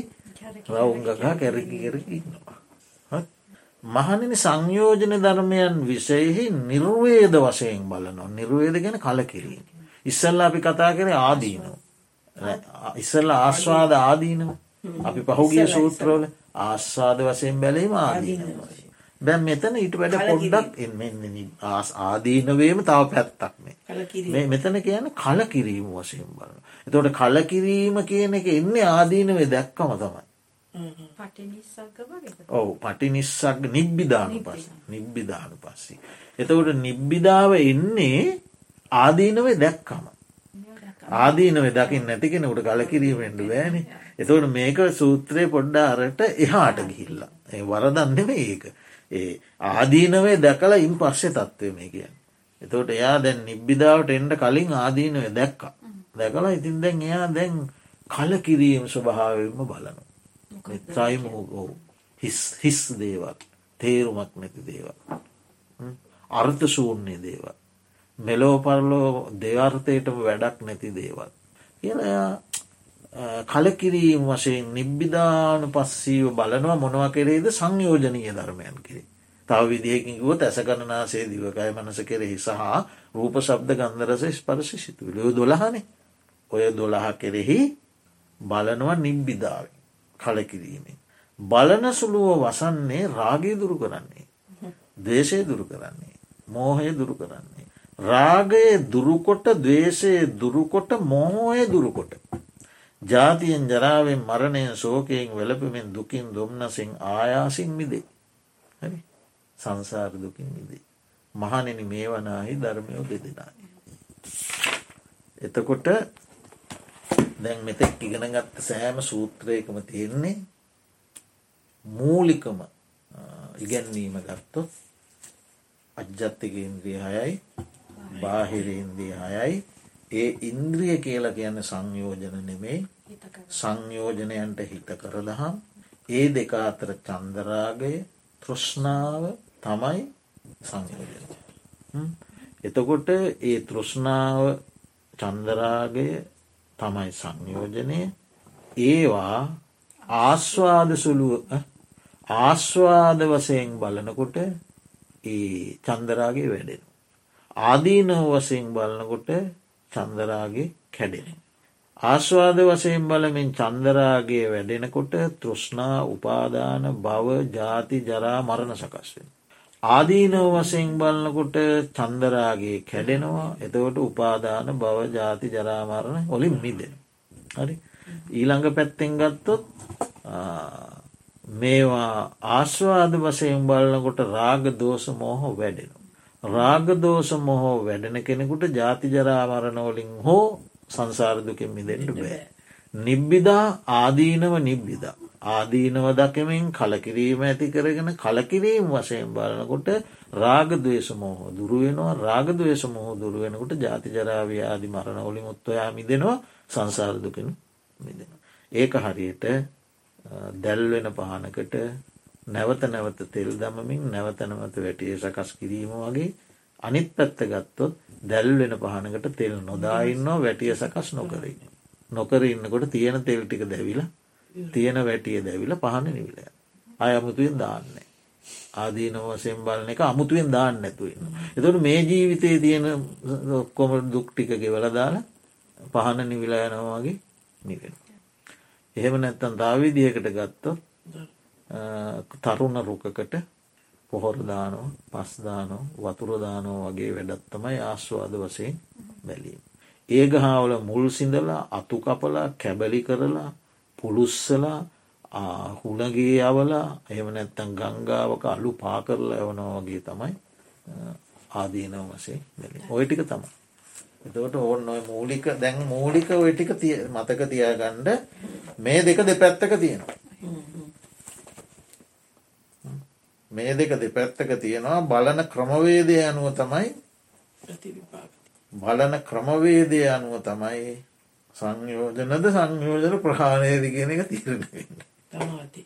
රවුංගකා කැරකි කරකින්නවා. මහනිනි සංයෝජන ධර්මයන් විසයෙහි නිර්වේද වශයෙන් බලනවා නිර්වේද ගැන කලකිරීම. ඉස්සල්ල අපි කතා කරේ ආදීනවා. ඉස්සල්ල ආස්වාද ආදීනව අපි පහුගිය සූත්‍රෝල ආස්වාද වසයෙන් බැලීම ආදීන දැන් මෙතන ඊට වැඩ පොඩ්ඩක් ආදීනවේම තව පැත්තක්නේ මෙතන කියන කල කිරීම වශයෙන් බලන. එතොට කලකිරීම කියන එක එන්නේ ආදීනවේ දැක්කම තමයි. ඔවු පටි නිස්සක් නිබ්බිධානු පස් නිබ්බිධානු පස්සි. එතකොට නිබ්බිධාව එන්නේ ආදීනවේ දැක්කම. ආදීනව දකිින් නැතිකෙනට කලකිරීමෙන්ට බෑන. එතවට මේක සූත්‍රය පොඩ්ඩාරට එහාට ගිහිල්ලා. ඒ වරදන්නෙම ඒක ඒ ආදීනවේ දැකලා ඉන් පස්සේ තත්ත්වය මේ කියන්න. එතවට එයා දැන් නිබ්බිධාවට එන්ඩ කලින් ආදීනව දැක්කා. දැකලා ඉතින් දැන් එයා දැන් කලකිරීම ස්වභාවම බලනු එත්‍රයිම හෝ හිස් දේවල්. තේරුමක් නැති දේවල්. අර්ථ ශූන්‍ය දේවල්. මෙලෝ පරලෝ දෙවර්තයටම වැඩක් නැති දේවල්. කියල කලකිරීම වශයෙන් නිබ්බිධාන පස්සීව බලනවා මොනවා කෙරේද සංයෝජනීය ධර්මයන් කෙරේ. තව විදිහකින්කුව ඇසකරනාසේ දිවකය මනස කෙරෙහි සහ රූප ශබ්ද ගන්දරස ස්පරශ සිතුවිලෝ දොළහනේ ඔය දොළහ කෙරෙහි බලනවා නිබ්බිධාව කලකිරීමෙන්. බලන සුළුව වසන්නේ රාගය දුරු කරන්නේ. දේශය දුරු කරන්නේ. මෝහය දුරු කරන්නේ. රාගයේ දුරුකොට දවේශයේ දුරුකොට මොහෝය දුරුකොට. ජාතියෙන් ජරාවෙන් මරණයෙන් සෝකයෙන් වෙලපමින් දුකින් දුම්නසින් ආයාසින් මිදේ. හරි සංසාර දුකින් මිදේ. මහනෙන මේ වනාහි ධර්මයෝ දෙදෙනයි. එතකොට දැන් මෙතෙක් ඉගෙනගත්ත සෑම සූත්‍රයකම තියෙන්නේ මූලිකම ඉගැන්වීම ගත්තොත් අජ්ජත්තික ඉන්ද්‍රිය හයයි බාහිරඉන්දිය හයයි ඒ ඉන්ද්‍රිය කියලා කියන්න සංයෝජන නෙමෙයි සංයෝජනයන්ට හිත කරදහම් ඒ දෙක අතර චන්දරාගය තෘෂ්ණාව තමයි සංයෝජන. එතකොට ඒ තෘෂ්ණාව චන්දරාගය තමයි සංයෝජනය ඒවා ආස්වාද සුළුව ආස්වාද වසයෙන් බලනකොට ඒ චන්දරාගේ වැඩෙන. ආදීනව වසයෙන් බලනකොට චන්දරාගේ කැඩෙන. ආශ්වාද වසයෙන් බලමින් චන්දරාගේ වැඩෙනකොට තෘෂ්ණා උපාදාන බව ජාති ජරා මරණ සකස්වෙන්. ආදීනව වසයෙන් බලන්නකොට චන්දරාගේ කැඩෙනවා එතකොට උපාදාන බව ජාති ජරාමරණ ඔලින් මිදෙන. හරි ඊළඟ පැත්තෙන් ගත්තොත් මේවා ආශ්වාද වසයෙන් බලන්නකොට රාග දෝෂ මෝහ වැඩෙන. රාගදෝෂ මොහෝ වැඩෙන කෙනෙකුට ජාතිජරාමරණවලින් හෝ සංසාරදුකෙන් මිදෙන්ට බෑ. නිබ්බිදා ආදීනව නිබ්බිදා. ආදීනව දකමින් කලකිරීම ඇති කරගෙන කලකිරීම් වශයෙන් බලනකොට රාගදවේශ මෝහ දුරුවෙනවා රාගදවේශ මොහෝ දුරුවෙනකොට ජාතිජරාවී ආදි මරණවලින් උත්වයා මිදෙනවා සංසාරදුකෙන මිදෙන. ඒක හරියට දැල්වෙන පහනකට නැවත නැවත තෙල් දමමින් නැවත නැවත වැටිය සකස් කිරීම වගේ අනිත් පැත්ත ගත්තොත් දැල්වෙන පහනකට තෙල් නොදාඉන්නවා වැටිය සකස් නොකරයි. නොකර ඉන්නකොට තියෙන තෙල් ටික දැවිල තියෙන වැටිය දැවිල පහන නිවිල. අය අමුතුවෙන් දාන්නේ. ආදීන වසයෙන් බලන එක අමුතුවෙන් දාන්න නැතුවන්න. එතට මේ ජීවිතයේ තියෙන ඔක්කොම දුක් ටික ගෙවල දාලා පහන නිවිලා යනවාගේ නිවෙන. එහෙම නැත්තන් දාවිදියකට ගත්තොත් තරුණ රුකකට පොහොරදානෝ පස්දානෝ වතුරදානෝ වගේ වැඩත්තමයි ආශ්වාද වසයෙන් බැලීම. ඒ ගහාවල මුල් සිඳලා අතු කපලා කැබලි කරලා පුළුස්සලා හුණගේ යවලා එහෙම නැත්තන් ගංගාවක අලු පා කරලා යවනවා වගේ තමයි ආදීනව වසේ ඔය ටික තමයි. එතවට ඕන්න ඔය මූලික දැන් මූලික ඔය ටික මතක තියාගණ්ඩ මේ දෙක දෙපැත්තක තියෙනවා. මේ දෙක දෙපැත්තක තියෙනවා බලන ක්‍රමවේදය අනුව තමයි බලන ක්‍රමවේදය අනුව තමයි සංයෝජනද සංයෝජන ප්‍රහාණයද කියන එක තීරණ. තමාති.